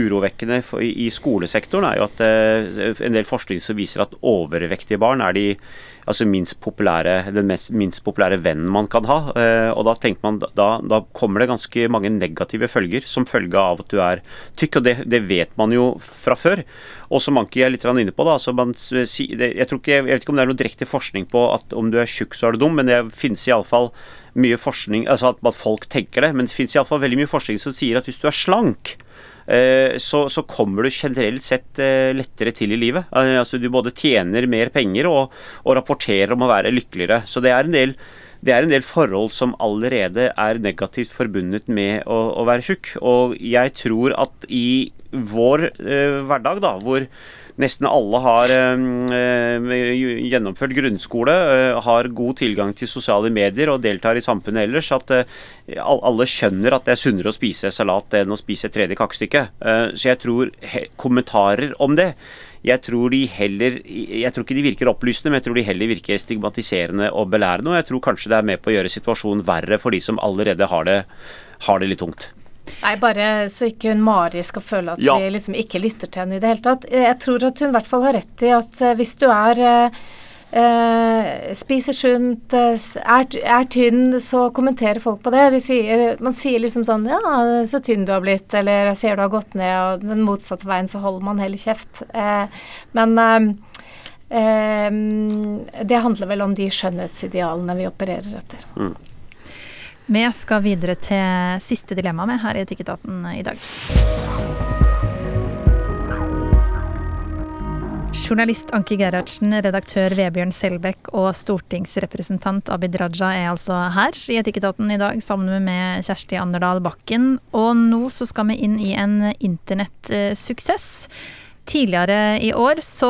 urovekkende i skolesektoren, er jo at uh, en del forskning som viser at overvektige barn er de altså minst populære, den mest, minst populære vennen man kan ha. Uh, og da tenker man, da, da, kommer det ganske mange negative følger som følge av at du er tykk, og det, det vet man jo fra før. Og som Anki er litt inne på, da, man, jeg, ikke, jeg vet ikke om det er noe direkte forskning på at om du er tjukk, så er du dum, men det finnes iallfall mye forskning altså at, folk tenker det, men det finnes iallfall veldig mye forskning som sier at hvis du er slank, eh, så, så, kommer du generelt sett eh, lettere til i livet. Eh, altså Du både tjener mer penger og, og rapporterer om å være lykkeligere. Så det er en del det er en del forhold som allerede er negativt forbundet med å, å være tjukk. Og jeg tror at i vår eh, hverdag, da, hvor nesten alle har eh, gjennomført grunnskole, eh, har god tilgang til sosiale medier og deltar i samfunnet ellers, at eh, alle skjønner at det er sunnere å spise salat enn å spise et tredje kakestykke. Så jeg tror kommentarer om det jeg tror, de heller, jeg tror ikke de virker opplysende, men jeg tror de heller virker stigmatiserende og belærende. Og jeg tror kanskje det er med på å gjøre situasjonen verre for de som allerede har det, har det litt tungt. Nei, bare så ikke hun Mari skal føle at ja. vi liksom ikke lytter til henne i det hele tatt. Jeg tror at hun i hvert fall har rett i at eh, hvis du er Uh, spiser sunt, er, er, tynn, så kommenterer folk på det. De sier, man sier liksom sånn Ja, så tynn du har blitt, eller jeg ser du har gått ned, og den motsatte veien så holder man heller kjeft. Uh, men uh, det handler vel om de skjønnhetsidealene vi opererer etter. Mm. Vi skal videre til siste dilemma med her i Etikketaten i dag. Journalist Anki Gerhardsen, redaktør Vebjørn Selbekk og stortingsrepresentant Abid Raja er altså her i Etikketaten i dag sammen med Kjersti Anderdal Bakken. Og nå så skal vi inn i en internettsuksess. Tidligere i år så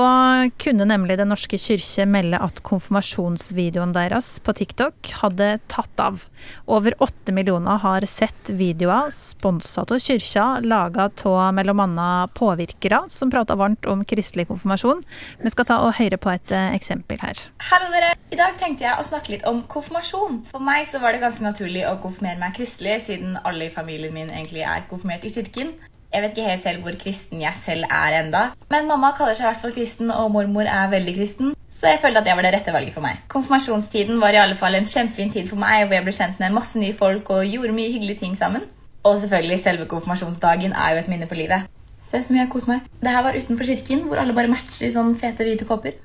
kunne nemlig Den norske kyrkje melde at konfirmasjonsvideoen deres på TikTok hadde tatt av. Over åtte millioner har sett videoer sponsa av kyrkja, laga av bl.a. påvirkere som prater varmt om kristelig konfirmasjon. Vi skal ta og høre på et eh, eksempel her. Hallo dere! I dag tenkte jeg å snakke litt om konfirmasjon. For meg så var det ganske naturlig å konfirmere meg kristelig, siden alle i familien min egentlig er konfirmert i kirken. Jeg vet ikke helt selv hvor kristen jeg selv er enda. Men mamma kaller seg i hvert fall kristen, og mormor er veldig kristen. Så jeg følte at det var det rette valget for meg. Konfirmasjonstiden var i alle fall en kjempefin tid for meg, hvor jeg ble kjent med masse nye folk og gjorde mye hyggelige ting sammen. Og selvfølgelig, selve konfirmasjonsdagen er jo et minne på livet. Se så mye jeg koser meg. Det her var utenfor kirken, hvor alle bare matcher i sånn fete, hvite kopper.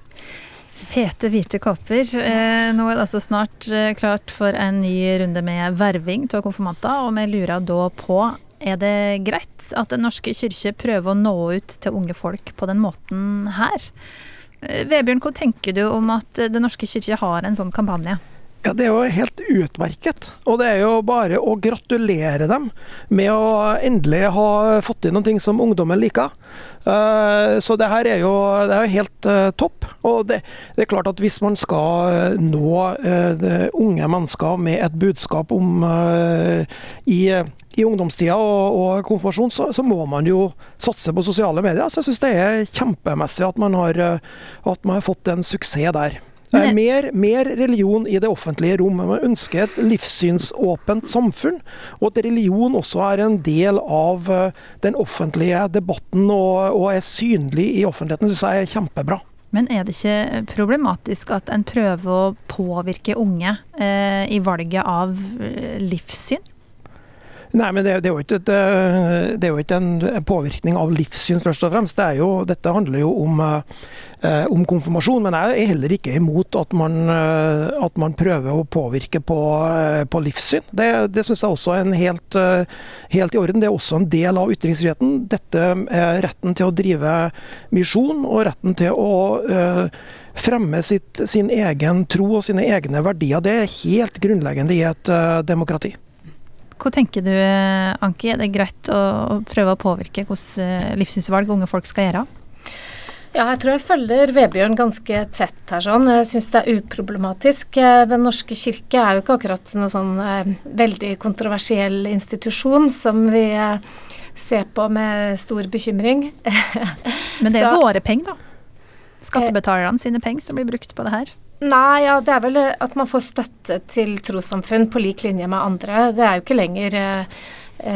Fete, hvite kopper. Eh, nå er det altså snart eh, klart for en ny runde med verving av konfirmanter, og vi lurer da på er det greit at Den norske kirke prøver å nå ut til unge folk på den måten her? Eh, Vebjørn, hva tenker du om at Den norske kirke har en sånn kampanje? Ja, Det er jo helt utmerket. Og det er jo bare å gratulere dem med å endelig ha fått inn noen ting som ungdommen liker. Uh, så det her er jo, er helt uh, topp. Og det, det, er klart at hvis man skal nå unge mennesker med et budskap om i, i ungdomstida og, og konfirmasjon, så, så, må man jo satse på sosiale medier. Så jeg syns det er kjempemessig at man, har, at man har fått en suksess der. Men, mer, mer, religion i det offentlige rom. Man ønsker et livssynsåpent samfunn, og at religion også er en del av eh, den offentlige debatten og, og er synlig i offentligheten, syns jeg er kjempebra. Men er det ikke problematisk at en prøver å påvirke unge eh, i valget av eh, livssyn? Nei, men det, det, er et, det, er jo ikke, en påvirkning av livssyn, først og fremst. Det jo, dette handler jo om, eh, om, konfirmasjon. Men jeg er heller ikke imot at man, eh, at man prøver å påvirke på, eh, på livssyn. Det, det syns jeg også er helt, eh, helt, i orden. Det er også en del av ytringsfriheten. Dette er retten til å drive misjon, og retten til å eh, fremme sitt, sin egen tro og sine egne verdier. Det er helt grunnleggende i et demokrati. Hva tenker du, Anki? Er det greit å prøve å påvirke hvilke eh, livssynsvalg unge folk skal gjøre? Ja, jeg tror jeg følger Vebjørn ganske tett her. sånn. Jeg syns det er uproblematisk. Eh, Den norske kirke er jo ikke akkurat noen sånn eh, veldig kontroversiell institusjon som vi eh, ser på med stor bekymring. Men det er Så, våre penger, da. Skattebetalerne sine penger som blir brukt på det her. Nei, ja, det er vel at man får støtte til trossamfunn på lik linje med andre. Det er jo ikke lenger eh, eh,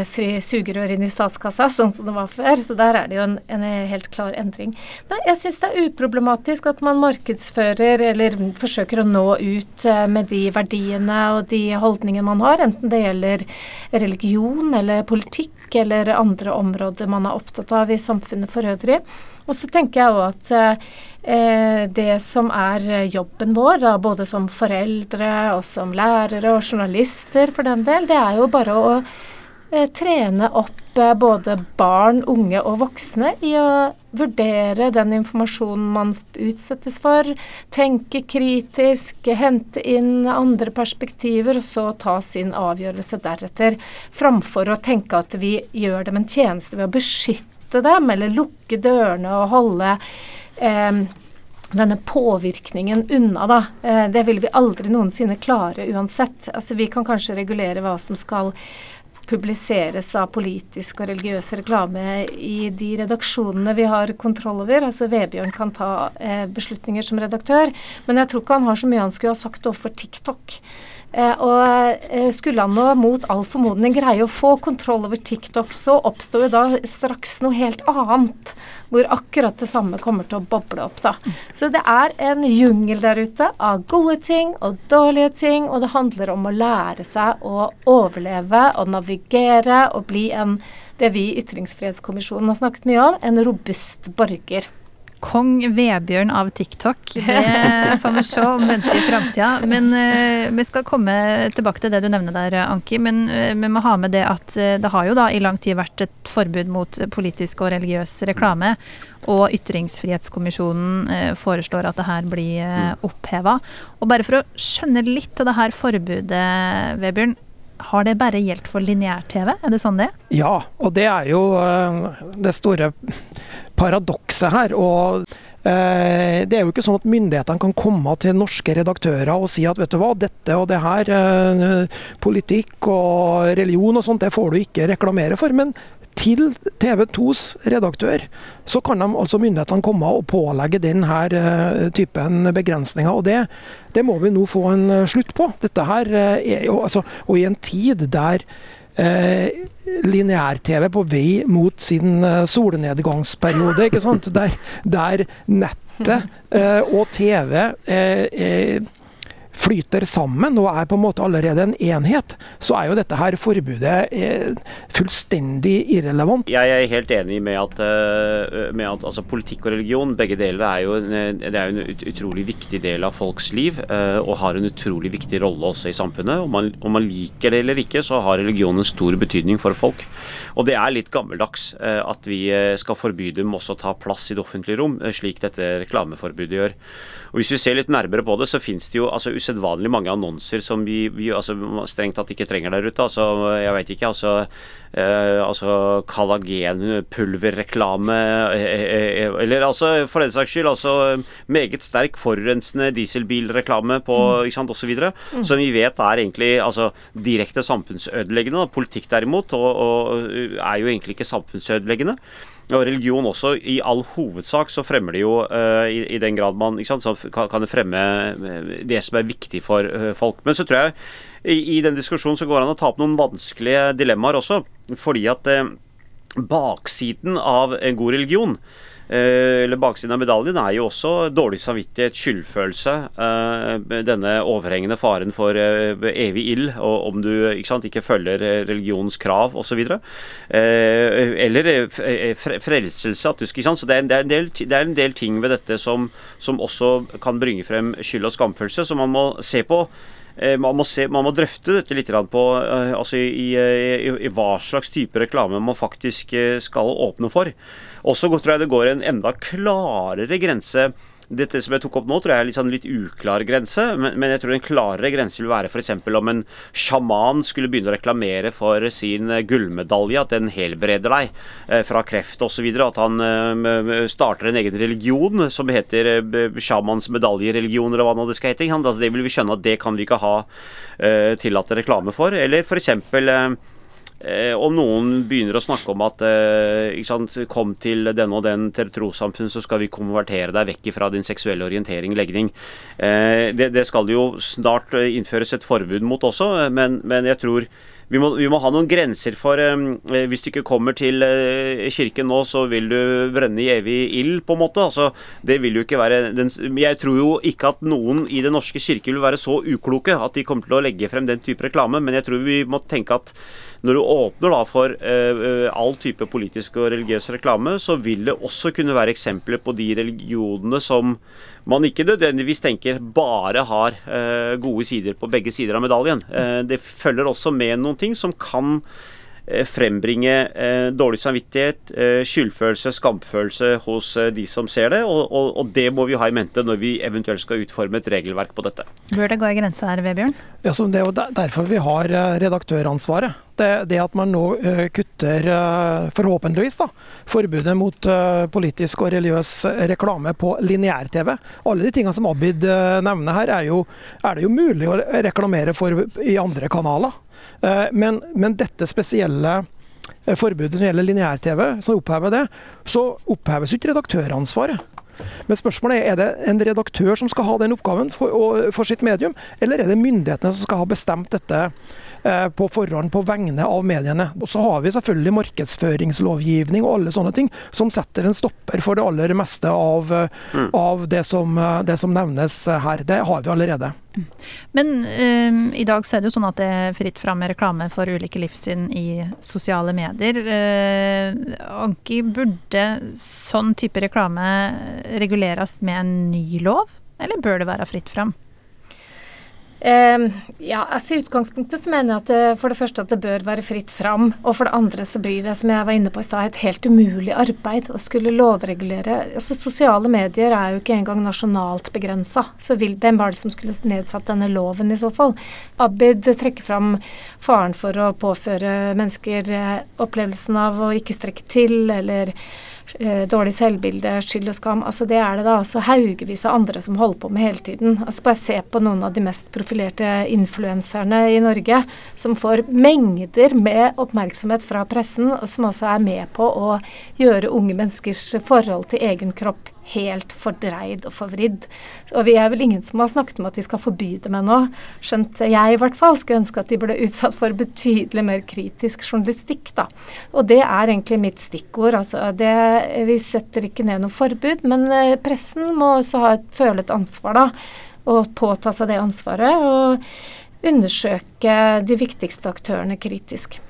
fri sugerør inn i statskassa, sånn som det var før. Så der er det jo en, en helt klar endring. Nei, jeg syns det er uproblematisk at man markedsfører eller forsøker å nå ut eh, med de verdiene og de holdningene man har, enten det gjelder religion eller politikk eller andre områder man er opptatt av i samfunnet for øvrig. Og så tenker jeg òg at eh, det som er jobben vår, da, både som foreldre og som lærere og journalister for den del, det er jo bare å eh, trene opp eh, både barn, unge og voksne i å vurdere den informasjonen man utsettes for, tenke kritisk, hente inn andre perspektiver, og så ta sin avgjørelse deretter, framfor å tenke at vi gjør dem en tjeneste ved å beskytte dem, eller lukke dørene og holde eh, denne påvirkningen unna, da. Eh, det vil vi aldri noensinne klare uansett. Altså, vi kan kanskje regulere hva som skal publiseres av politisk og religiøs reklame i de redaksjonene vi har kontroll over. Altså Vebjørn kan ta eh, beslutninger som redaktør, men jeg tror ikke han har så mye han skulle ha sagt overfor TikTok. Eh, og eh, skulle han nå mot all formodning greie å få kontroll over TikTok, så oppstår jo da straks noe helt annet, hvor akkurat det samme kommer til å boble opp. da. Så det er en jungel der ute av gode ting og dårlige ting, og det handler om å lære seg å overleve og navigere og bli en det vi i Ytringsfrihetskommisjonen har snakket mye om, en robust borger. Kong Vebjørn av TikTok. Det får vi se om venter i framtida. Men uh, vi skal komme tilbake til det du nevner der, Anki. Men uh, vi må ha med det at uh, det har jo da i lang tid vært et forbud mot politisk og religiøs reklame. Og Ytringsfrihetskommisjonen foreslår at det her blir uh, oppheva. Og bare for å skjønne litt av det her forbudet, Vebjørn. Har det bare gjeldt for lineær-TV? Er det sånn det Ja, og det er jo det store paradokset her. og eh, det er jo ikke sånn at myndighetene kan komme til norske redaktører og si at vet du hva, dette og det her, eh, politikk og religion og sånt, det får du ikke reklamere for. Men til TV 2s redaktør så kan de, altså myndighetene komme og pålegge denne uh, typen begrensninger. og det, det, må vi nå få en slutt på. Dette her er jo, altså, Og i en tid der eh, lineær-TV på vei mot sin eh, solnedgangsperiode. ikke sant? Der, der nettet eh, og TV eh, eh flyter sammen og er på en måte allerede en enhet, så er jo dette her forbudet eh, fullstendig irrelevant. Jeg er helt enig med at, eh, med at altså, politikk og religion, begge deler, er jo en, det er en utrolig viktig del av folks liv. Eh, og har en utrolig viktig rolle også i samfunnet. Om man, om man liker det eller ikke, så har religion en stor betydning for folk. Og det er litt gammeldags at vi skal forby dem også å ta plass i det offentlige rom, slik dette reklameforbudet gjør. Og Hvis vi ser litt nærmere på det, så finnes det jo altså usedvanlig mange annonser som vi, vi altså, strengt tatt ikke trenger der ute. Altså, jeg vet ikke. altså Eh, altså kollagenpulverreklame eh, eh, Eller altså, for den saks skyld, altså meget sterk forurensende dieselbilreklame på mm. ikke sant, osv. Mm. Som vi vet er egentlig altså, direkte samfunnsødeleggende. Politikk derimot og, og er jo egentlig ikke samfunnsødeleggende. Og religion også, i all hovedsak så fremmer det jo, uh, i, i, den grad man sant, så kan, det fremme eh, det som er viktig for uh, folk. Men så tror jeg i, i den diskusjonen så går det an å ta opp noen vanskelige dilemmaer også. Fordi at uh, baksiden av en god religion eller baksiden av medaljen er jo også dårlig samvittighet, skyldfølelse. Eh, denne overhengende faren for eh, evig ild, og om du ikke, sant, ikke følger religionens krav osv. Eller frelselse. At du, ikke sant? Så det er, en del, det er en del ting ved dette som, som også kan bringe frem skyld og skamfølelse, som man må se på. Man må, se, man må, drøfte dette litt på altså i, i, i, hva slags type reklame man faktisk skal åpne for. Også tror jeg det går en enda klarere grense dette som jeg tok opp nå, tror jeg er litt, sånn litt uklar grense. Men, jeg tror en klarere grense vil være f.eks. om en sjaman skulle begynne å reklamere for sin eh, gullmedalje, at den helbreder deg eh, fra kreft osv. At han eh, starter en egen religion som heter sjamans medaljereligion, eller hva nå det skal hete. Altså, det vil vi skjønne at det kan vi ikke ha tillatt reklame for. Eller f.eks. Eh, Eh, om noen begynner å snakke om at eh, sant, kom til denne og den trossamfunn, så skal vi konvertere deg vekk fra din seksuelle orientering, legning. Eh, det, det, skal jo snart eh, innføres et forbud mot også, men, men jeg tror vi må, vi må, ha noen grenser for eh, Hvis du ikke kommer til eh, kirken nå, så vil du brenne i evig ild, på en måte. Altså, det vil jo ikke være den, Jeg tror jo ikke at noen i Den norske kirke vil være så ukloke at de kommer til å legge frem den type reklame, men jeg tror vi må tenke at når du åpner da for uh, all type politisk og religiøs reklame, så vil det også kunne være eksempler på de religionene som man ikke nødvendigvis tenker bare har uh, gode sider på begge sider av medaljen. Det følger også med noen ting som kan Eh, frembringe eh, dårlig samvittighet, eh, skyldfølelse, skamfølelse hos de som ser det. Og, og, og, det må vi ha i mente når vi eventuelt skal utforme et regelverk på dette. Bør det gå i grense her, Vebjørn? Ja, det er jo derfor vi har redaktøransvaret. Det, det at man nå kutter, forhåpentligvis, da, forbudet mot politisk og religiøs reklame på lineær-TV. Alle de tingene som Abid nevner her, er, jo, er det jo mulig å reklamere for i andre kanaler. Eh, men, men dette spesielle eh, forbudet som gjelder lineær-TV, som opphever det, så oppheves ikke redaktøransvaret. Men spørsmålet er er det en redaktør som skal ha den oppgaven for, for sitt medium, eller er det myndighetene som skal ha bestemt dette på forhånd på vegne av mediene. Og Så har vi selvfølgelig markedsføringslovgivning og alle sånne ting som setter en stopper for det aller meste av, eh, mm. av det, som, eh, det, som, nevnes her. Det har vi allerede. Men um, i dag så er det jo sånn at det er fritt fram med reklame for ulike livssyn i sosiale medier. Uh, Anki, burde sånn type reklame reguleres med en ny lov, eller bør det være fritt fram? Um, ja, altså I utgangspunktet så mener jeg at det, for det første at det bør være fritt fram. Og for det andre så blir det, som jeg var inne på i stad, et helt umulig arbeid å skulle lovregulere. Altså Sosiale medier er jo ikke engang nasjonalt begrensa. Så vil, hvem var det som skulle nedsatt denne loven i så fall? Abid trekker fram faren for å påføre mennesker eh, opplevelsen av å ikke strekke til, eller Eh, dårlig selvbilde, skyld og skam. altså Det er det da altså haugevis av andre som holder på med hele tiden. altså Bare se på noen av de mest profilerte influenserne i Norge, som får mengder med oppmerksomhet fra pressen, og som også er med på å gjøre unge menneskers forhold til egen kropp helt fordreid og forvridd. Og vi er vel ingen som har snakket om at vi skal forby dem ennå. Skjønt jeg i hvert fall skulle ønske at de ble utsatt for betydelig mer kritisk journalistikk, da. Og det er egentlig mitt stikkord. Altså det, vi setter ikke ned noe forbud, men eh, pressen må også ha et, føle ansvar, da. Og påta seg det ansvaret. Og undersøke de viktigste aktørene kritisk.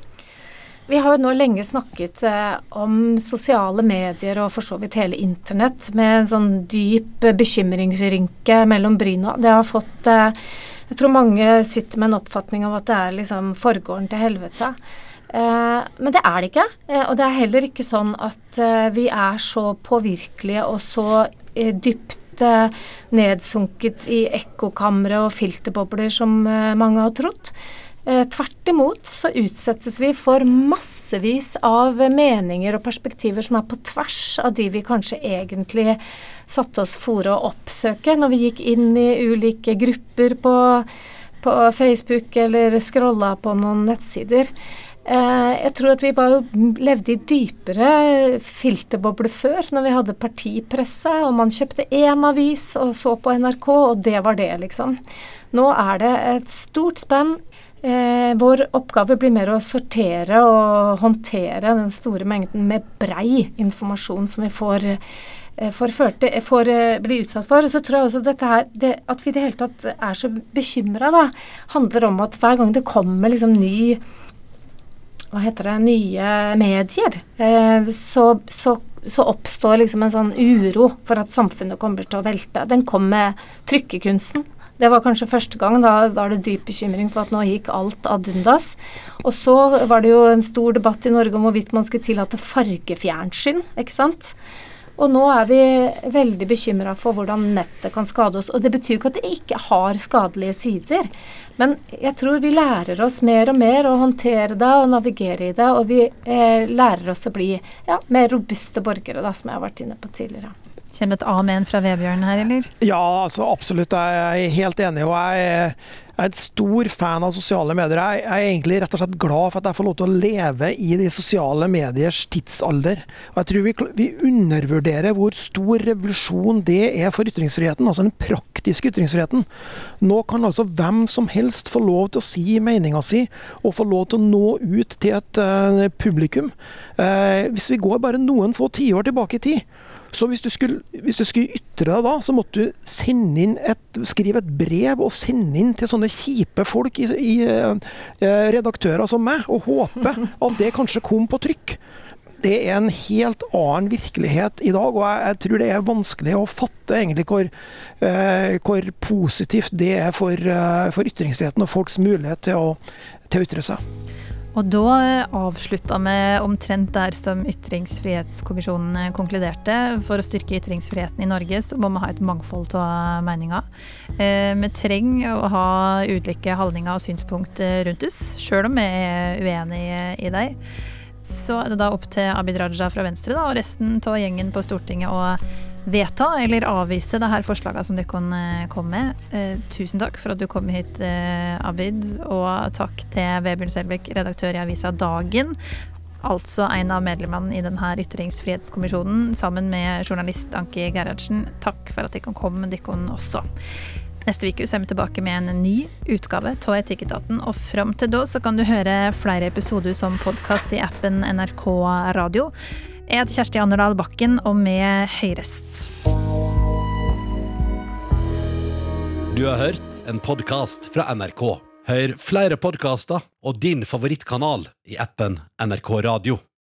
Vi har jo nå lenge snakket eh, om sosiale medier og for så vidt hele internett med en sånn dyp bekymringsrynke mellom bryna. Det har fått eh, Jeg tror mange sitter med en oppfatning av at det er liksom forgården til helvete. Eh, men det er det ikke. Eh, og det er heller ikke sånn at eh, vi er så påvirkelige og så eh, dypt nedsunket i ekkokamre og filterbobler som mange har trodd. Eh, tvert imot så utsettes vi for massevis av meninger og perspektiver som er på tvers av de vi kanskje egentlig satte oss for å oppsøke når vi gikk inn i ulike grupper på, på Facebook eller scrolla på noen nettsider. Eh, jeg tror at vi bare levde i dypere filterbobler før, når vi hadde partipresse, og man kjøpte én avis og så på NRK, og det var det, liksom. Nå er det et stort spenn. Eh, vår oppgave blir mer å sortere og håndtere den store mengden med brei informasjon som vi får, eh, får, førte, får eh, bli utsatt for. Og Så tror jeg også dette her, det, At vi i det hele tatt er så bekymra, handler om at hver gang det kommer liksom ny hva heter det, nye medier, eh, så, så, så, oppstår liksom en sånn uro for at samfunnet kommer til å velte. Den kom med trykkekunsten. Det var kanskje første gang. Da var det dyp bekymring for at nå gikk alt ad undas. Og så var det jo en stor debatt i Norge om hvorvidt man skulle tillate fargefjernsyn, ikke sant. Og nå er vi veldig bekymra for hvordan nettet kan skade oss. Og det betyr jo ikke at det ikke har skadelige sider. Men jeg tror vi lærer oss mer og mer å håndtere det og navigere i det. Og vi eh, lærer oss å bli ja, mer robuste borgere, da, som jeg har vært inne på tidligere. Kommer et amen fra Vebjørn her, eller? Ja, altså absolutt. Jeg er helt enig. og jeg jeg er et stor fan av sosiale medier. Jeg er egentlig rett og slett glad for at jeg får lov til å leve i de sosiale mediers tidsalder. Og jeg tror vi, vi undervurderer hvor stor revolusjon det er for ytringsfriheten. Altså den praktiske ytringsfriheten. Nå kan altså hvem som helst få lov til å si meninga si, og få lov til å nå ut til et uh, publikum. Uh, hvis vi går bare noen få tiår tilbake i tid, så hvis du, skulle, hvis du skulle ytre deg da, så måtte du sende inn et, skrive et brev og sende inn til sånne kjipe folk i, i eh, redaktører som meg, og håpe at det kanskje kom på trykk. Det er en helt annen virkelighet i dag, og jeg, jeg tror det er vanskelig å fatte egentlig hvor, eh, hvor positivt det er for, eh, for ytringsfriheten og folks mulighet til å, til å ytre seg. Og da eh, avslutta vi omtrent der som Ytringsfrihetskommisjonen eh, konkluderte. For å styrke ytringsfriheten i Norge, så må vi ha et mangfold av meninger. Eh, vi trenger å ha ulike holdninger og synspunkt rundt oss, sjøl om vi er uenige i dem. Så er det da opp til Abid Raja fra Venstre da, og resten av gjengen på Stortinget å vedta eller avvise det her forslaget som dere kan kom med. Eh, tusen takk for at du kom hit, eh, Abid. Og takk til Vebjørn Selbekk, redaktør i avisa Dagen. Altså en av medlemmene i denne ytringsfrihetskommisjonen, sammen med journalist Anki Gerhardsen. Takk for at dere kom, dere også. Neste uke er vi tilbake med en ny utgave av Etikketaten. Og fram til da så kan du høre flere episoder som podkast i appen NRK Radio. Jeg heter Kjersti Anderdal Bakken, og med høyrest. Du har hørt en podkast fra NRK. Hør flere podkaster og din favorittkanal i appen NRK Radio.